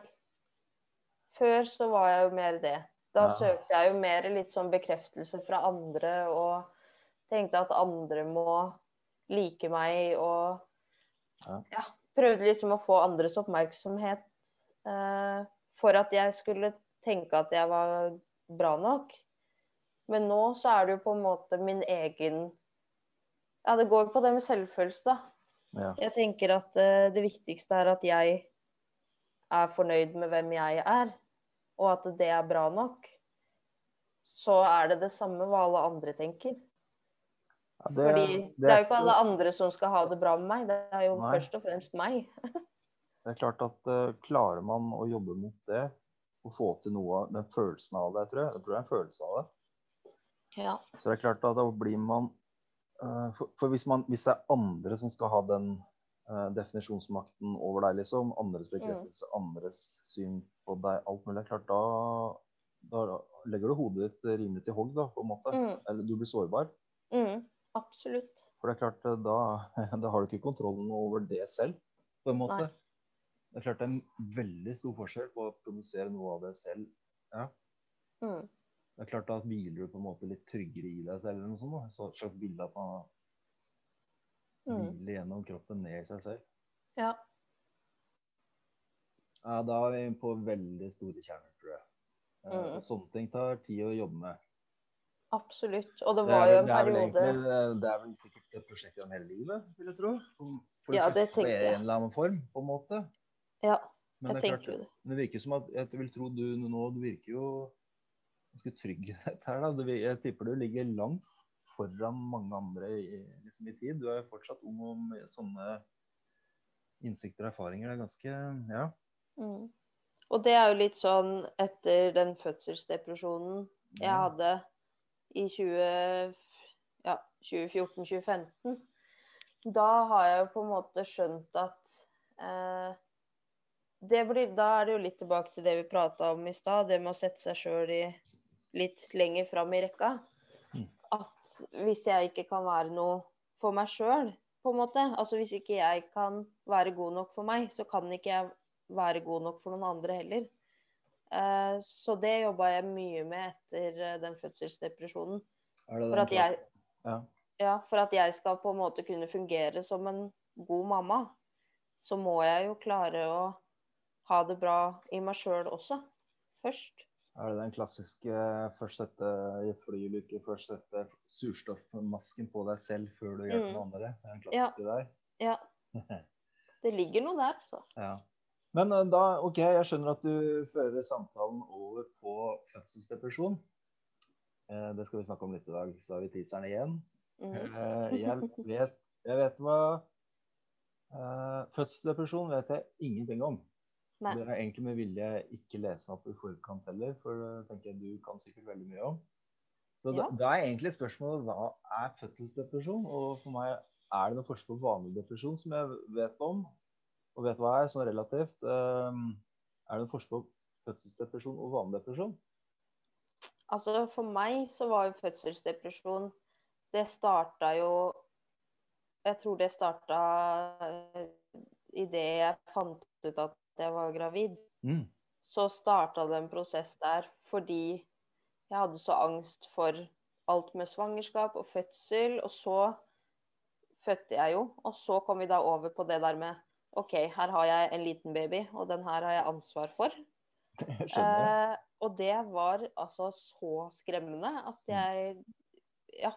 Før så var jeg jo mer det. Da Ja. søkte jeg jo mer litt sånn bekreftelse fra andre og tenkte at andre må like meg og Ja. ja, prøvde liksom å få andres oppmerksomhet eh, for at jeg skulle tenke at jeg var bra nok. Men nå så er det jo på en måte min egen Ja, det går på det med selvfølelse, da. Ja. Jeg tenker at eh, det viktigste er at jeg er fornøyd med hvem jeg er, og at det er bra nok. Så er det det samme hva alle andre tenker. Ja, Fordi det, er jo ikke alle andre som skal ha det bra med meg, det er jo Nei. først og fremst meg. Det er klart at uh, klarer man å jobbe mot det, og få til noe av den følelsen av det, jeg tror jeg, jeg tror det er en følelse av det, Ja. så det er klart at da blir man uh, For, for hvis, man, hvis det er andre som skal ha den uh, definisjonsmakten over deg, liksom, andres bekreftelse, andres syn på deg, alt mulig, det er klart da, da legger du hodet ditt rimelig til hogg, da, på en måte. Mm, Eller du blir sårbar. mm, absolutt. For det er klart, eh, da, da har du ikke kontrollen over det selv, på en måte. Nei. Det er klart det er en veldig stor forskjell på å produsere noe av det selv. Ja. Mm, Det er klart Da hviler du på en måte litt tryggere i deg selv, eller noe sånt. Da. Så et slags bilde at man mm. hviler gjennom kroppen ned i seg selv. Ja. Ja, Da er vi på veldig store kjerner, tror jeg. Eh, Mm. Sånne ting tar tid å jobbe med. Absolutt. Og det Det er, jo en det, er vel periode egentlig, det er vel sikkert et prosjekt gjennom hele livet, vil jeg tro. For, for Ja, det tenker tenker i jeg. en eller annen form, på en måte. Ja, Men jeg det er tenker klart, jo det. Men det virker som at jeg vil tro du nå Du virker jo ganske trygg her, da. Jeg tipper du ligger langt foran mange andre i, liksom i tid. Du er jo fortsatt ung om sånne innsikter og erfaringer. Det er ganske Ja. Mm. Og det er jo litt sånn etter den fødselsdepresjonen jeg hadde i 20, ja, 2014-2015, da har jeg jo på en måte skjønt at eh, det blir, Da er det jo litt tilbake til det vi prata om i stad, det med å sette seg sjøl litt lenger fram i rekka. Mm. At hvis jeg ikke kan være noe for meg sjøl, på en måte, altså hvis ikke jeg kan være god nok for meg, så kan ikke jeg være god nok for noen andre heller. Eh, så det jobba jeg mye med etter eh, den fødselsdepresjonen. Det For at, jeg, Ja. ja, for at jeg skal på en måte kunne fungere som en god mamma, så må jeg jo klare å ha det bra i meg sjøl også, først. Er det den klassiske først sette i flyulykke, først sette surstoffmasken på deg selv før du hjelper Mm. andre? Det er den klassiske der. Ja, det ligger noe der, altså. Ja. Men eh, da, OK, jeg skjønner at du fører samtalen over på fødselsdepresjon. Eh, det skal vi snakke om litt i dag. Så har vi teaseren igjen. Mhm. Eh, jeg, vet, jeg vet hva eh, Fødselsdepresjon vet jeg ingenting om. Nei. Det er egentlig med vilje ikke lese opp i forkant heller, for det tenker jeg du kan sikkert veldig mye om. Så da, da er egentlig spørsmålet hva er fødselsdepresjon? Og for meg er det noe forskjell på vanlig depresjon som jeg vet om, og vet du hva er, sånn relativt. Um, er det en forskjell på fødselsdepresjon og vanlig depresjon? Altså, for meg så var jo fødselsdepresjon Det starta jo Jeg tror det starta idet jeg fant ut at jeg var gravid. Mm. Så starta det en prosess der fordi jeg hadde så angst for alt med svangerskap og fødsel. Og så fødte jeg jo, og så kom vi da over på det der med OK, her har jeg en liten baby, og den her har jeg ansvar for. Jeg. Eh, og det var altså så skremmende at jeg Ja.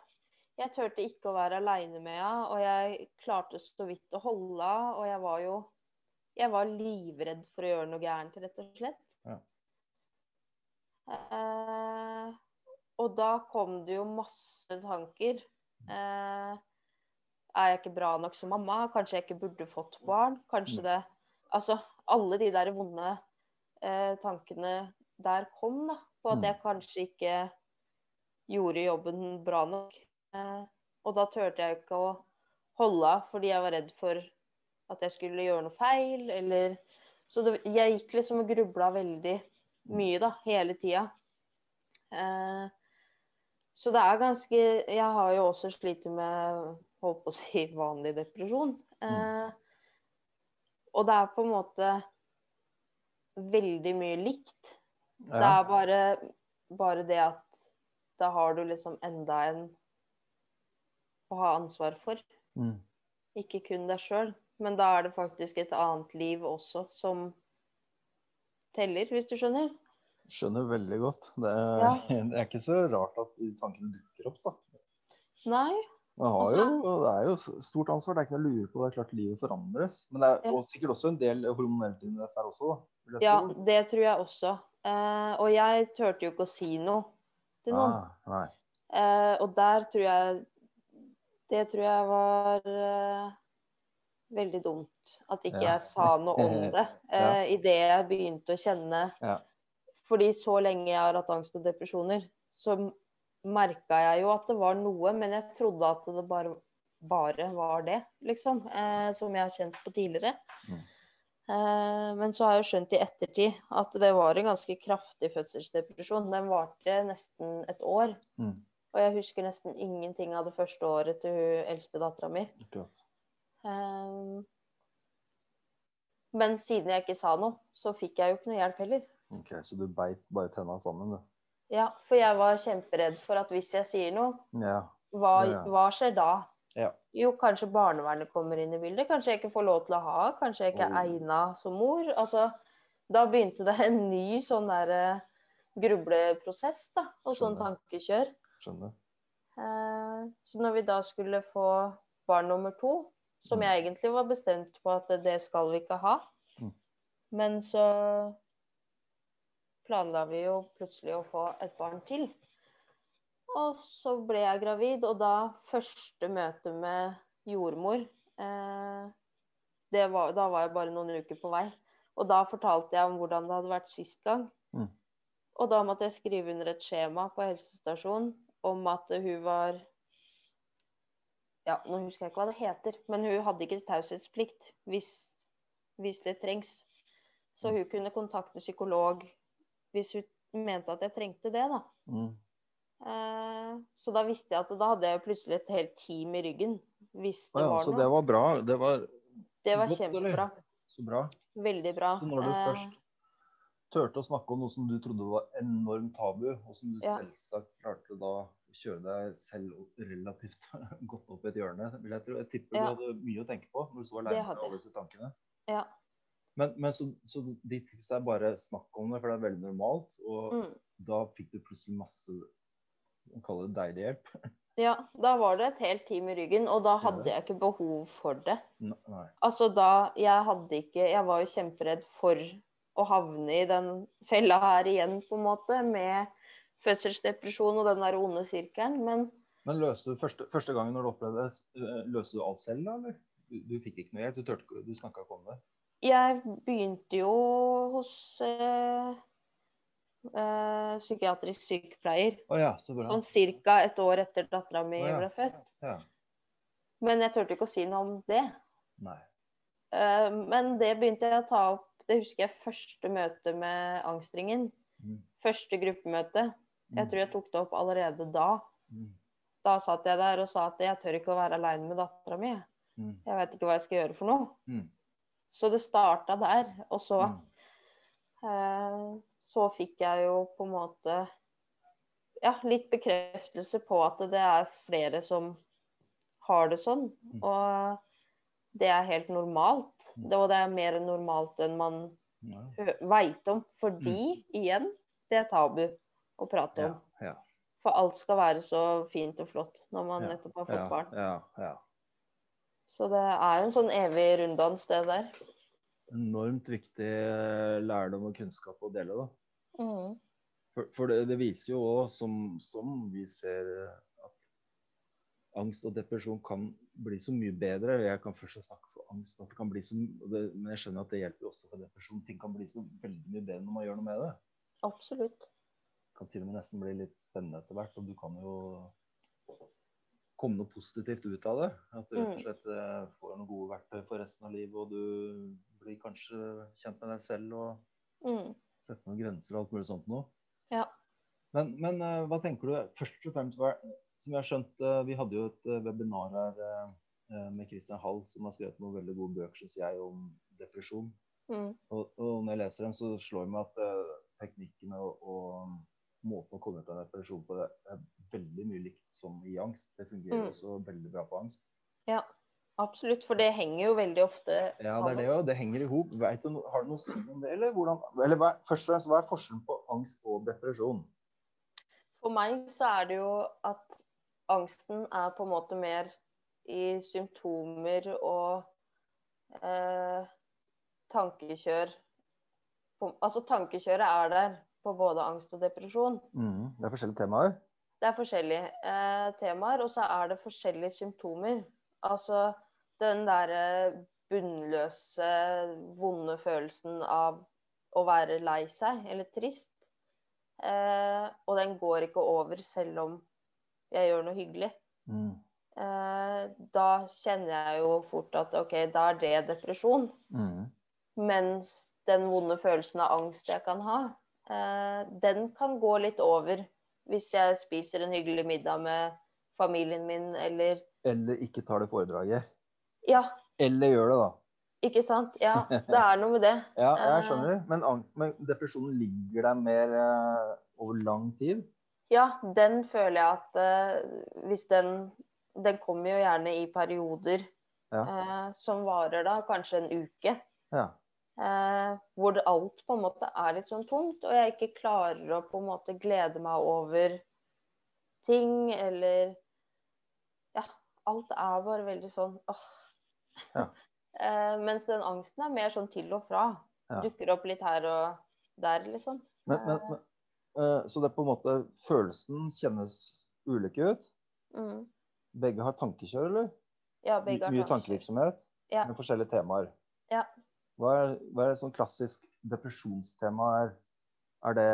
Jeg turte ikke å være aleine med henne, og jeg klarte så vidt å holde henne. Og jeg var jo Jeg var livredd for å gjøre noe gærent, rett og slett. Ja. Eh, og da kom det jo masse tanker. Eh, er jeg ikke bra nok som mamma? Kanskje jeg ikke burde fått barn? Kanskje Mm. det Altså, alle de der vonde eh, tankene der kom, da. På at Mm. jeg kanskje ikke gjorde jobben bra nok. Eh, og da turte jeg ikke å holde av fordi jeg var redd for at jeg skulle gjøre noe feil, eller Så det, jeg gikk liksom og grubla veldig mye, da, hele tida. Eh, så det er ganske Jeg har jo også slitt med holdt på å si vanlig depresjon. Eh, og det er på en måte veldig mye likt. Det er bare, bare det at da har du liksom enda en å ha ansvar for. Mm. Ikke kun deg sjøl, men da er det faktisk et annet liv også som teller, hvis du skjønner. Skjønner veldig godt. Det er, Ja. det er ikke så rart at de tankene dukker opp, da. Nei. Jo, det er jo stort ansvar, det er ikke noe å lure på. Det er klart livet forandres. Men det er sikkert også en del hormonelt inni dette også, da. Ja, tror. det tror jeg også. Eh, og jeg turte jo ikke å si noe til noen. Ah. Eh, og der tror jeg Det tror jeg var eh, veldig dumt. At ikke Ja. jeg sa noe om det Ja. eh, idet jeg begynte å kjenne Ja. Fordi så lenge jeg har hatt angst og depresjoner, så merka jeg jo at det var noe, men jeg trodde at det bare, bare var det, liksom. Eh, som jeg har kjent på tidligere. Mm. Eh, men så har jeg jo skjønt i ettertid at det var en ganske kraftig fødselsdepresjon. Den varte nesten et år. Mm. Og jeg husker nesten ingenting av det første året til hun eldste dattera mi. Eh, men siden jeg ikke sa noe, så fikk jeg jo ikke noe hjelp heller. Ok, Så du beit bare tenna sammen, du. Ja, for jeg var kjemperedd for at hvis jeg sier noe, Ja. hva, hva skjer da? Ja. Jo, kanskje barnevernet kommer inn i bildet. Kanskje jeg ikke får lov til å ha. Kanskje jeg ikke er egna som mor. Altså, da begynte det en ny sånn der uh, grubleprosess, da. Og sånn tankekjør. Skjønner. Uh, så når vi da skulle få barn nummer to, som Mm. jeg egentlig var bestemt på at det skal vi ikke ha, Mm. men så planla vi jo plutselig å få et barn til. Og så ble jeg gravid, og da første møte med jordmor eh, det var, Da var jeg bare noen uker på vei. Og da fortalte jeg om hvordan det hadde vært sist gang. Mm. Og da måtte jeg skrive under et skjema på helsestasjonen om at hun var Ja, nå husker jeg ikke hva det heter, men hun hadde ikke taushetsplikt hvis, hvis det trengs. Så hun kunne kontakte psykolog hvis hun mente at jeg trengte det, da. Mm. Eh, så da visste jeg at da hadde jeg plutselig et helt team i ryggen. Hvis det ah, ja, var så noe. det var bra. Det var Det var godt, eller? kjempebra. så bra. Veldig bra. Så når du Eh, først turte å snakke om noe som du trodde var enormt tabu, og som du Ja. selvsagt klarte da å kjøre deg selv relativt godt opp i et hjørne, vil jeg tro. Jeg tipper Ja. du hadde mye å tenke på når du så med alle disse tankene. Ja. Men, men så, så de tipsa er bare snakk om det, for det er veldig normalt. Og Mm. da fikk du plutselig masse Man kaller det deilig hjelp. Ja, da var det et helt team i ryggen, og da hadde jeg ikke behov for det. Nei. Altså da Jeg hadde ikke Jeg var jo kjemperedd for å havne i den fella her igjen, på en måte, med fødselsdepresjon og den der onde sirkelen. Men Men løste du første, første gangen når du opplevde det, løste du alt selv, da? eller? Du, du fikk ikke noe hjelp? Du, turte du snakka ikke om det? Jeg begynte jo hos øh, øh, psykiatrisk sykepleier. Å ja, så bra. Sånn ca. et år etter dattera mi oh, ja. ble født. Ja. Men jeg turte ikke å si noe om det. Nei. Uh, men det begynte jeg å ta opp Det husker jeg første møte med angstringen. Mm. Første gruppemøte. Jeg Mm. tror jeg tok det opp allerede da. Mm. Da satt jeg der og sa at jeg tør ikke å være aleine med dattera mi. Mm. Jeg vet ikke hva jeg skal gjøre for noe. Mm. Så det starta der. Og så, Mm. eh, så fikk jeg jo på en måte ja, litt bekreftelse på at det er flere som har det sånn. Mm. Og det er helt normalt. Mm. Det, og det er mer normalt enn man Ja. veit om. Fordi, igjen, det er tabu å prate om. Mm. Ja. Ja. For alt skal være så fint og flott når man nettopp har fått barn. Ja. ja. Så det er jo en sånn evig runddans, det der. Enormt viktig eh, lærdom og kunnskap å dele, da. Mm. For, for det, det viser jo òg, som, som vi ser, eh, at angst og depresjon kan bli så mye bedre. Jeg kan først snakke for angst, at det kan bli så, det, men jeg skjønner at det hjelper også for depresjon. Ting kan bli så veldig mye bedre når man gjør noe med det. Absolutt. Det kan til og med nesten bli litt spennende etter hvert. Og du kan jo komme noe positivt ut av det. At du rett og Mm. slett eh, får noen gode verktøy for resten av livet, og du blir kanskje kjent med deg selv og Mm. sette noen grenser og alt mulig sånt noe. Ja. Men, men eh, hva tenker du først og fremst Som jeg har skjønt, eh, vi hadde jo et webinar her med Christian Hall, som har skrevet noen veldig gode bøker, syns jeg, om depresjon. Mm. Og, og når jeg leser dem, så slår det meg at teknikkene og, og måten å komme ut av depresjon på det er veldig mye likt som i angst. Det fungerer Mm. også veldig bra på angst. Ja, Absolutt, for det henger jo veldig ofte Ja, det er det jo. Det henger i hop. Har du noe å si om det, eller hvordan Eller hva, først og fremst, hva er forskjellen på angst og depresjon? For meg så er det jo at angsten er på en måte mer i symptomer og eh, tankekjør. Altså tankekjøret er der på både angst og depresjon. Mm, det er forskjellige temaer. Det er forskjellige eh, temaer, og så er det forskjellige symptomer. Altså den derre bunnløse, vonde følelsen av å være lei seg eller trist. Eh, og den går ikke over selv om jeg gjør noe hyggelig. Mm. Eh, da kjenner jeg jo fort at OK, da er det depresjon. Mm. Mens den vonde følelsen av angst jeg kan ha, eh, den kan gå litt over hvis jeg spiser en hyggelig middag med familien min, eller Eller ikke tar det foredraget. Ja, Eller gjør det, da. ikke sant? Ja, det er noe med det. Ja, jeg Eh. skjønner. Men, men depresjonen ligger der mer uh, over lang tid? Ja, den føler jeg at uh, hvis den Den kommer jo gjerne i perioder Ja. uh, som varer da kanskje en uke. Ja. Eh, hvor alt på en måte er litt sånn tungt, og jeg ikke klarer å på en måte glede meg over ting, eller Ja, alt er bare veldig sånn åh. Ja. eh, mens den angsten er mer sånn til og fra. Ja. Dukker opp litt her og der, liksom. Men, men, men, eh, så det er på en måte Følelsen kjennes ulike ut? Mm. Begge har tankekjør, eller? Ja, begge har Mye tankevirksomhet Ja. med forskjellige temaer. Ja. Hva er, hva er et sånn klassisk depresjonstema? Er, er det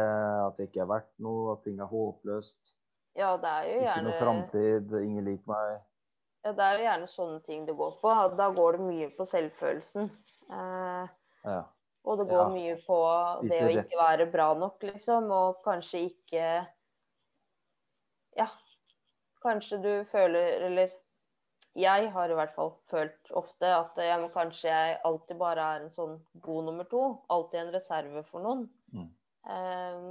at det ikke er verdt noe, at ting er håpløst, Ja, det er jo ikke gjerne noe framtid, ingen liker meg? Ja, det er jo gjerne sånne ting det går på. Da går det mye på selvfølelsen. Eh, Ja. og det går Ja. mye på det å ikke være bra nok, liksom. Og kanskje ikke Ja. Kanskje du føler Eller jeg har i hvert fall følt ofte at må, kanskje jeg alltid bare er en sånn god nummer to. Alltid en reserve for noen. Mm. Eh,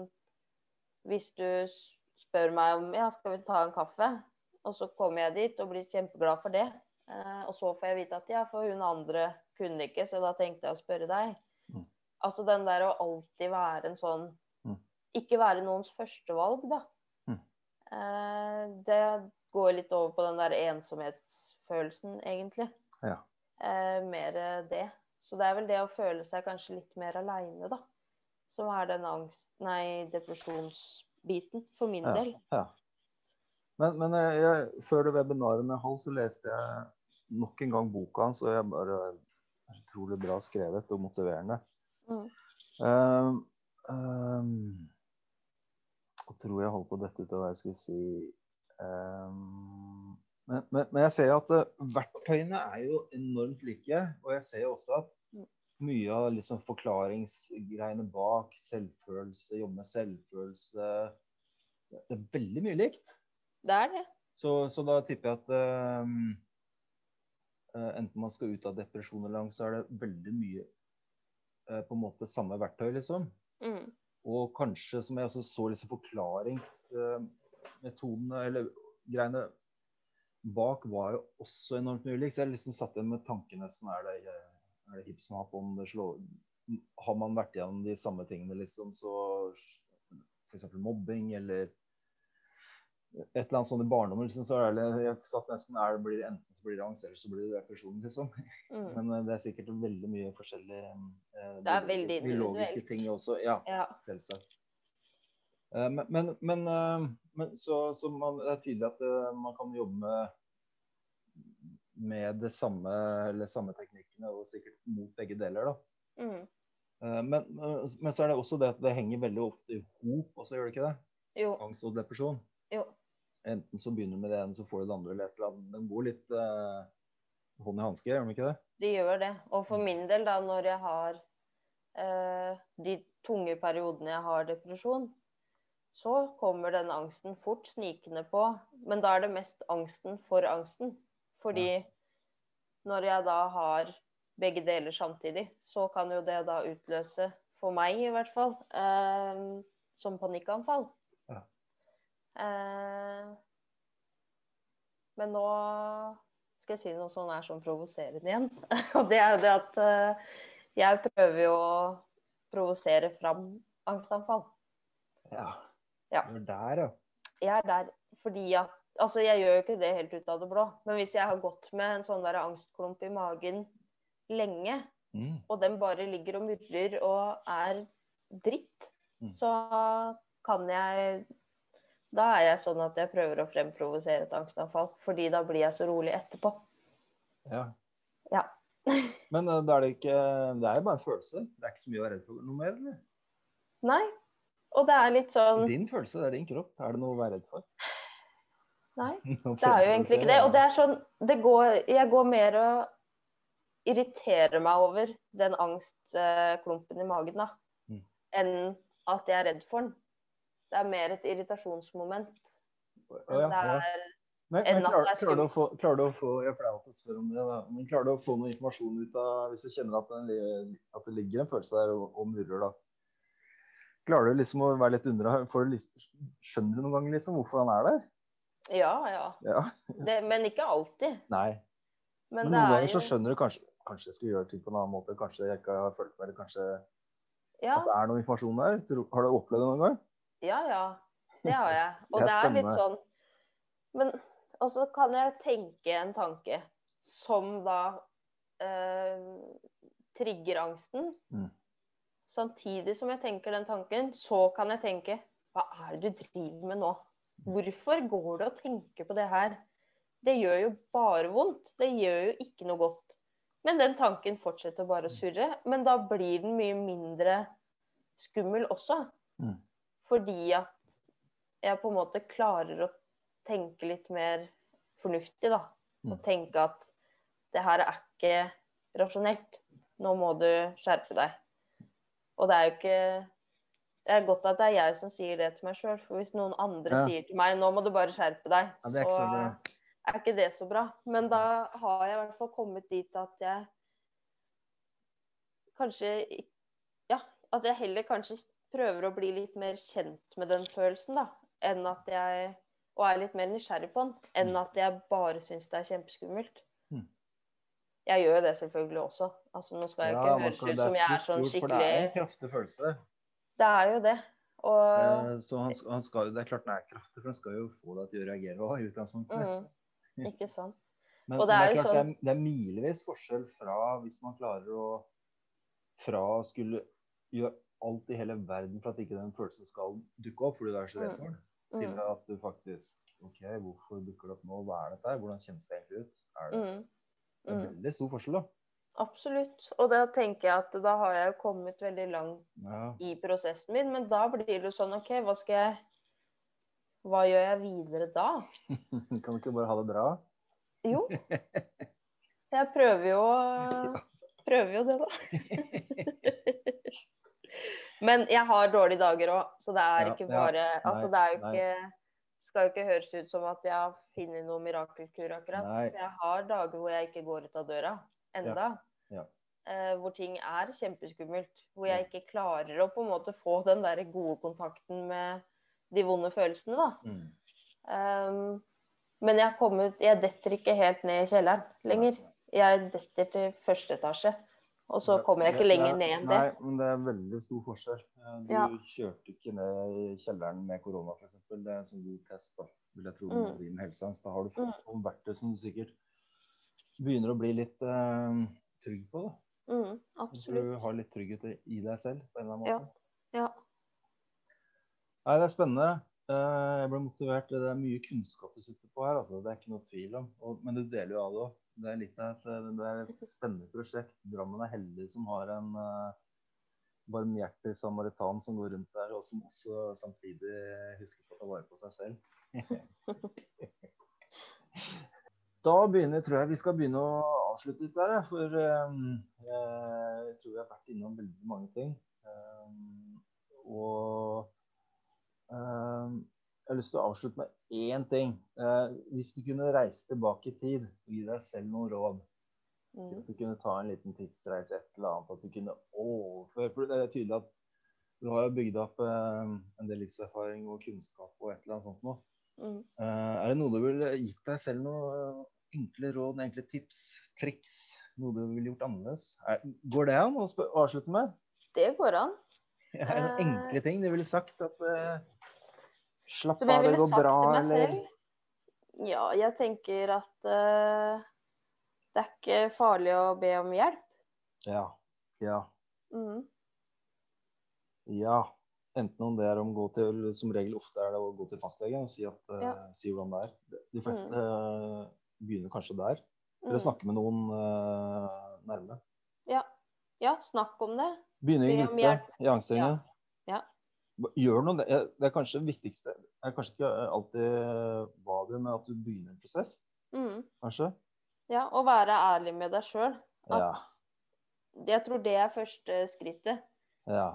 hvis du spør meg om ja, skal vi ta en kaffe, og så kommer jeg dit og blir kjempeglad for det. Eh, og så får jeg vite at ja, for hun andre kunne ikke, så da tenkte jeg å spørre deg. Altså den der å alltid være en sånn Mm. Ikke være noens førstevalg, da. Mm. Eh, det går litt over på den der ensomhetsfølelsen, egentlig. Ja. Eh, mer det. Så det er vel det å føle seg kanskje litt mer aleine, da. Som er den angst... Nei, depresjonsbiten, for min Ja. del. ja. Men, men jeg, jeg, før det webinaret med Hall, så leste jeg nok en gang boka hans, og jeg bare er utrolig bra skrevet og motiverende. Mm. Um, um, jeg tror jeg holdt på dette ut av hva jeg skulle si um, men, men, men jeg ser at eh, verktøyene er jo enormt like. Og jeg ser også at Mm. mye av liksom forklaringsgreiene bak, selvfølelse, jobbe med selvfølelse Det er veldig mye likt. Det er det. Så, så da tipper jeg at um, enten man skal ut av depresjon eller angst, så er det veldig mye uh, på en måte samme verktøy, liksom. Mm. Og kanskje, som jeg også så liksom forklaringsmetodene eller greiene bak var jo også enormt mye ulik. Så jeg liksom satt igjen med tanken nesten er det, er det hipp som happ om det slår Har man vært igjennom de samme tingene, liksom, så f.eks. mobbing eller et eller annet sånt i barndommen, liksom, så er det jeg satt nesten er det blir Enten så blir det angst, eller så blir det depresjon, liksom. Mm. Men eh, det er sikkert veldig mye forskjellige eh, Det er veldig biologiske ting også. Ja, Ja. selvsagt. Eh, Men, men, men, eh, så, så man, det er tydelig at eh, man kan jobbe med med det samme, eller samme teknikkene og sikkert mot begge deler. da. Mm. Men, men så er det også det at det henger veldig ofte i hop også, gjør det ikke det? Jo. Angst og depresjon. Jo. Enten så begynner du med det ene, så får du det andre, eller et eller annet. Den går litt eh, hånd i hanske, gjør den ikke det? De gjør det. Og for min del, da, når jeg har eh, de tunge periodene jeg har depresjon, så kommer den angsten fort snikende på. Men da er det mest angsten for angsten. Fordi når jeg da har begge deler samtidig, så kan jo det da utløse, for meg i hvert fall, eh, som panikkanfall. Ja. Eh, men nå skal jeg si noe som er sånn provoserende igjen. Og det er jo det at eh, jeg prøver jo å provosere fram angstanfall. Ja. Ja. Du er der, ja. Jeg er der fordi at Altså, jeg gjør jo ikke det helt ut av det blå, men hvis jeg har gått med en sånn der angstklump i magen lenge, Mm. og den bare ligger og murrer og er dritt, Mm. så kan jeg Da er jeg sånn at jeg prøver å fremprovosere et angstanfall, fordi da blir jeg så rolig etterpå. ja. Ja. Men eh, da er det ikke Det er jo bare en følelse. Det er ikke så mye å være redd for noe mer, eller? Nei. Og det er litt sånn Din følelse, det er din kropp. Er det noe å være redd for? Nei. Det er jo egentlig ikke det. Og det er sånn det går, Jeg går mer og irriterer meg over den angstklumpen i magen, da, Mm. enn at jeg er redd for den. Det er mer et irritasjonsmoment. Ja, det ja. Men, men klarer, klarer, du å få, klarer du å få Jeg pleier alltid å spørre om det, da. Men klarer du å få noe informasjon ut av Hvis du kjenner at, den, at det ligger en følelse der og, og murrer, da. Klarer du liksom å være litt undra? Skjønner du noen ganger liksom hvorfor han er der? Ja, ja. Ja. Det, men ikke alltid. Nei. Men, Men noen er ganger så skjønner du kanskje Kanskje jeg skal gjøre ting på en annen måte. Kanskje jeg ikke har følt med, eller kanskje ja, at det er noe informasjon der. Har du opplevd det noen gang? ja, ja. Det har jeg. Og Det er det er litt sånn Men også kan jeg tenke en tanke som da eh, trigger angsten. Mm. Samtidig som jeg tenker den tanken, så kan jeg tenke Hva er det du driver med nå? Hvorfor går du og tenker på det her? Det gjør jo bare vondt. Det gjør jo ikke noe godt. Men den tanken fortsetter bare å surre. Men da blir den mye mindre skummel også. Mm. Fordi at jeg på en måte klarer å tenke litt mer fornuftig, da. Mm. Og tenke at det her er ikke rasjonelt. Nå må du skjerpe deg. Og det er jo ikke Det er godt at det er jeg som sier det til meg sjøl, for hvis noen andre Ja. sier til meg 'nå må du bare skjerpe deg', Ja, er så så er ikke det så bra. Men da har jeg i hvert fall kommet dit at jeg kanskje Ja, at jeg heller kanskje prøver å bli litt mer kjent med den følelsen, da. Enn at jeg Og er litt mer nysgjerrig på den. Enn at jeg bare syns det er kjempeskummelt. Jeg gjør det selvfølgelig også. Altså, nå skal jeg Ja, ikke høres ut som jeg er sånn skikkelig For det er en kraftig følelse. Det er jo det. Og Eh, Så han, han skal, det er klart den er kraftig, for den skal jo få deg til å reagere òg, i utgangspunktet. mm, Ikke sant. Men, men det det er klart, sånn... det er, det er milevis forskjell fra hvis man klarer å Fra å skulle gjøre alt i hele verden for at ikke den følelsen skal dukke opp fordi du er så redd Mm. for den, til Mm, at du faktisk OK, hvorfor dukker det opp nå? Hva er dette her? Hvordan kjennes det egentlig ut? Er det, mm, det er mm. veldig stor forskjell, da. Absolutt. Og da tenker jeg at da har jeg kommet veldig langt Ja. i prosessen min, men da blir det jo sånn OK, hva skal jeg Hva gjør jeg videre da? Kan du ikke bare ha det bra? Jo. Jeg prøver jo Prøver jo det, da. Men jeg har dårlige dager òg, så det er Ja, ikke ja. bare Altså, det er jo nei. ikke Skal jo ikke høres ut som at jeg har funnet noen mirakelkur, akkurat. Nei. Jeg har dager hvor jeg ikke går ut av døra enda. Ja. Eh, hvor ting er kjempeskummelt. Hvor jeg Ja. ikke klarer å på en måte få den der gode kontakten med de vonde følelsene, da. Mm. Um, men jeg, kommet, jeg detter ikke helt ned i kjelleren lenger. Jeg detter til første etasje. Og så kommer jeg ikke lenger ned enn det. Nei, men det er veldig stor forskjell. Eh, Du Ja. kjørte ikke ned i kjelleren med korona, f.eks. Det er en sånn god test, da, vil jeg tro, Mm. din helseangst. Da har du fått noen verktøy som du sikkert begynner å bli litt uh, trygg på. da. Mm, absolutt. du har litt trygghet i- i deg selv på en eller annen måte. Ja. ja. Nei, det er spennende. Eh, Jeg ble motivert. Det er mye kunnskap du sitter på her, altså. Det er ikke noe tvil om. Men du deler jo av det òg. Det er litt av et, eh, et spennende prosjekt. Drammen er heldig som har en uh, barmhjertig samaritan som går rundt der, og som også samtidig husker på å ta vare på seg selv. Da begynner, tror jeg vi skal begynne å avslutte litt der, for um, jeg tror vi har vært innom veldig mange ting. Um, og eh, jeg har lyst til å avslutte med én ting. Eh, hvis du kunne reise tilbake i tid og gi deg selv noen råd, Mm, at du kunne ta en liten tidsreise, et eller annet, at du kunne overføre For det er tydelig at du har jo bygd opp eh, en del livserfaring og kunnskap og et eller annet sånt noe. mm. Eh, er det noe du ville gitt deg selv noe enkle råd, enkle tips, triks? Noe du ville gjort annerledes? Er, går det an å avslutte med? Det går an. Er det noen Eh. enkle ting du ville sagt at eh, Slapp av, det går bra, eller. Ja, jeg tenker at uh, det er ikke farlig å be om hjelp. Ja. Ja. Mm, Ja. Enten om det er om å gå til Som regel ofte er det å gå til fastlegen og si, at, eh, Ja. si hvordan det er. De- De fleste mm. begynner kanskje der. Eller mm. snakke med noen uh, nærme. Ja. ja, snakk om det. Begynne i en gruppe i angstringen. Ja. Gjør noe. Det det er kanskje det viktigste. Det er kanskje ikke alltid hva du, men at du begynner en prosess. Mm. Kanskje. Ja, og være ærlig med deg sjøl. Ja. Jeg tror det er første skrittet. Ja.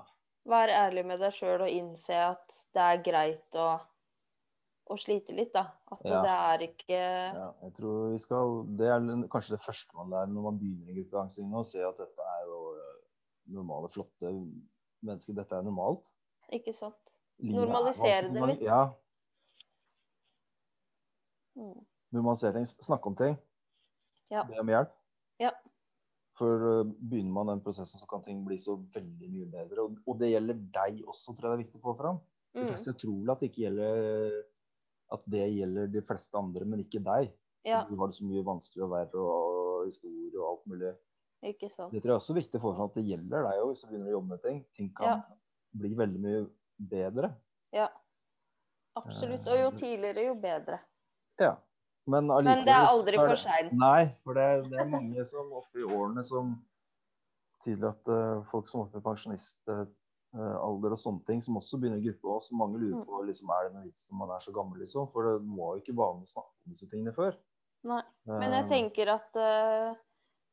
Vær ærlig med deg sjøl og innse at det er greit å, å slite litt, da. At Ja. det er ikke ja. Jeg tror vi skal Det er kanskje det første man lærer når man begynner i gruppe angstring. Å se at dette er jo eh, normale, flotte mennesker. Dette er normalt. Ikke sant? Er Normalisere det litt. Ja. Mm. Normalisere ting. Snakke om ting. Ja. Be om hjelp. Ja. For uh, begynner man den prosessen, så kan ting bli så veldig mye bedre. Og, og det gjelder deg også, tror jeg det er viktig å få fram. De Mm. fleste tror at det ikke gjelder at det gjelder de fleste andre, men ikke deg. Ja, Du har det så mye vanskeligere og verre og historie og alt mulig. ikke sant. Det tror jeg også er viktig å få fram at det gjelder deg òg, hvis du begynner å jobbe med ting. Ting kan Ja. Bli veldig mye bedre. Ja. Absolutt. Og jo tidligere, jo bedre. Ja. Men, Men det er aldri for seint. Nei, for det, det er mange som oppe i årene som Tydelig at uh, folk som er oppe i pensjonistalder og sånne ting, som også begynner i gruppe også. Mange lurer Mm. på liksom, er det noe vits når man er så gammel, liksom. For det var jo ikke vanlig å snakke om disse tingene før. Nei. Men jeg Eh, tenker at eh,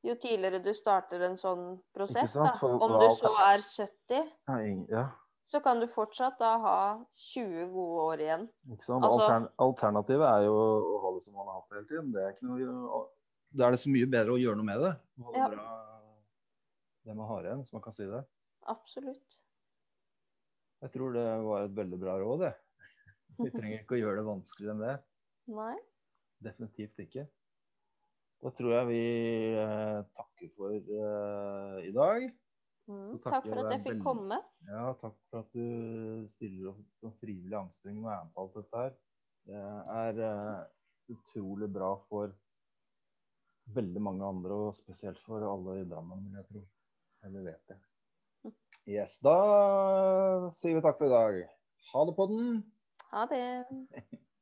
jo tidligere du starter en sånn prosess, da, om du så er 70, ja, ja, så kan du fortsatt da ha 20 gode år igjen. ikke sant? Altså- Altern alternativet er jo å ha det som man har hatt hele tiden. Det er ikke noe Da er det så mye bedre å gjøre noe med det. Holde Ja. bra det man har igjen, hvis man kan si det. Absolutt. Jeg tror det var et veldig bra råd, det. Vi trenger ikke å gjøre det vanskeligere enn det. Nei. Definitivt ikke. Da tror jeg vi eh, takker for eh, i dag. Mm, takk for at jeg fikk veldig. komme. Ja, takk for at du stiller opp som frivillig anstrengende og er med på alt dette her. Det er eh, utrolig bra for veldig mange andre, og spesielt for alle i Drammen, vil jeg tro. Eller vet jeg. Yes, da sier vi takk for i dag. Ha det på den. Ha det.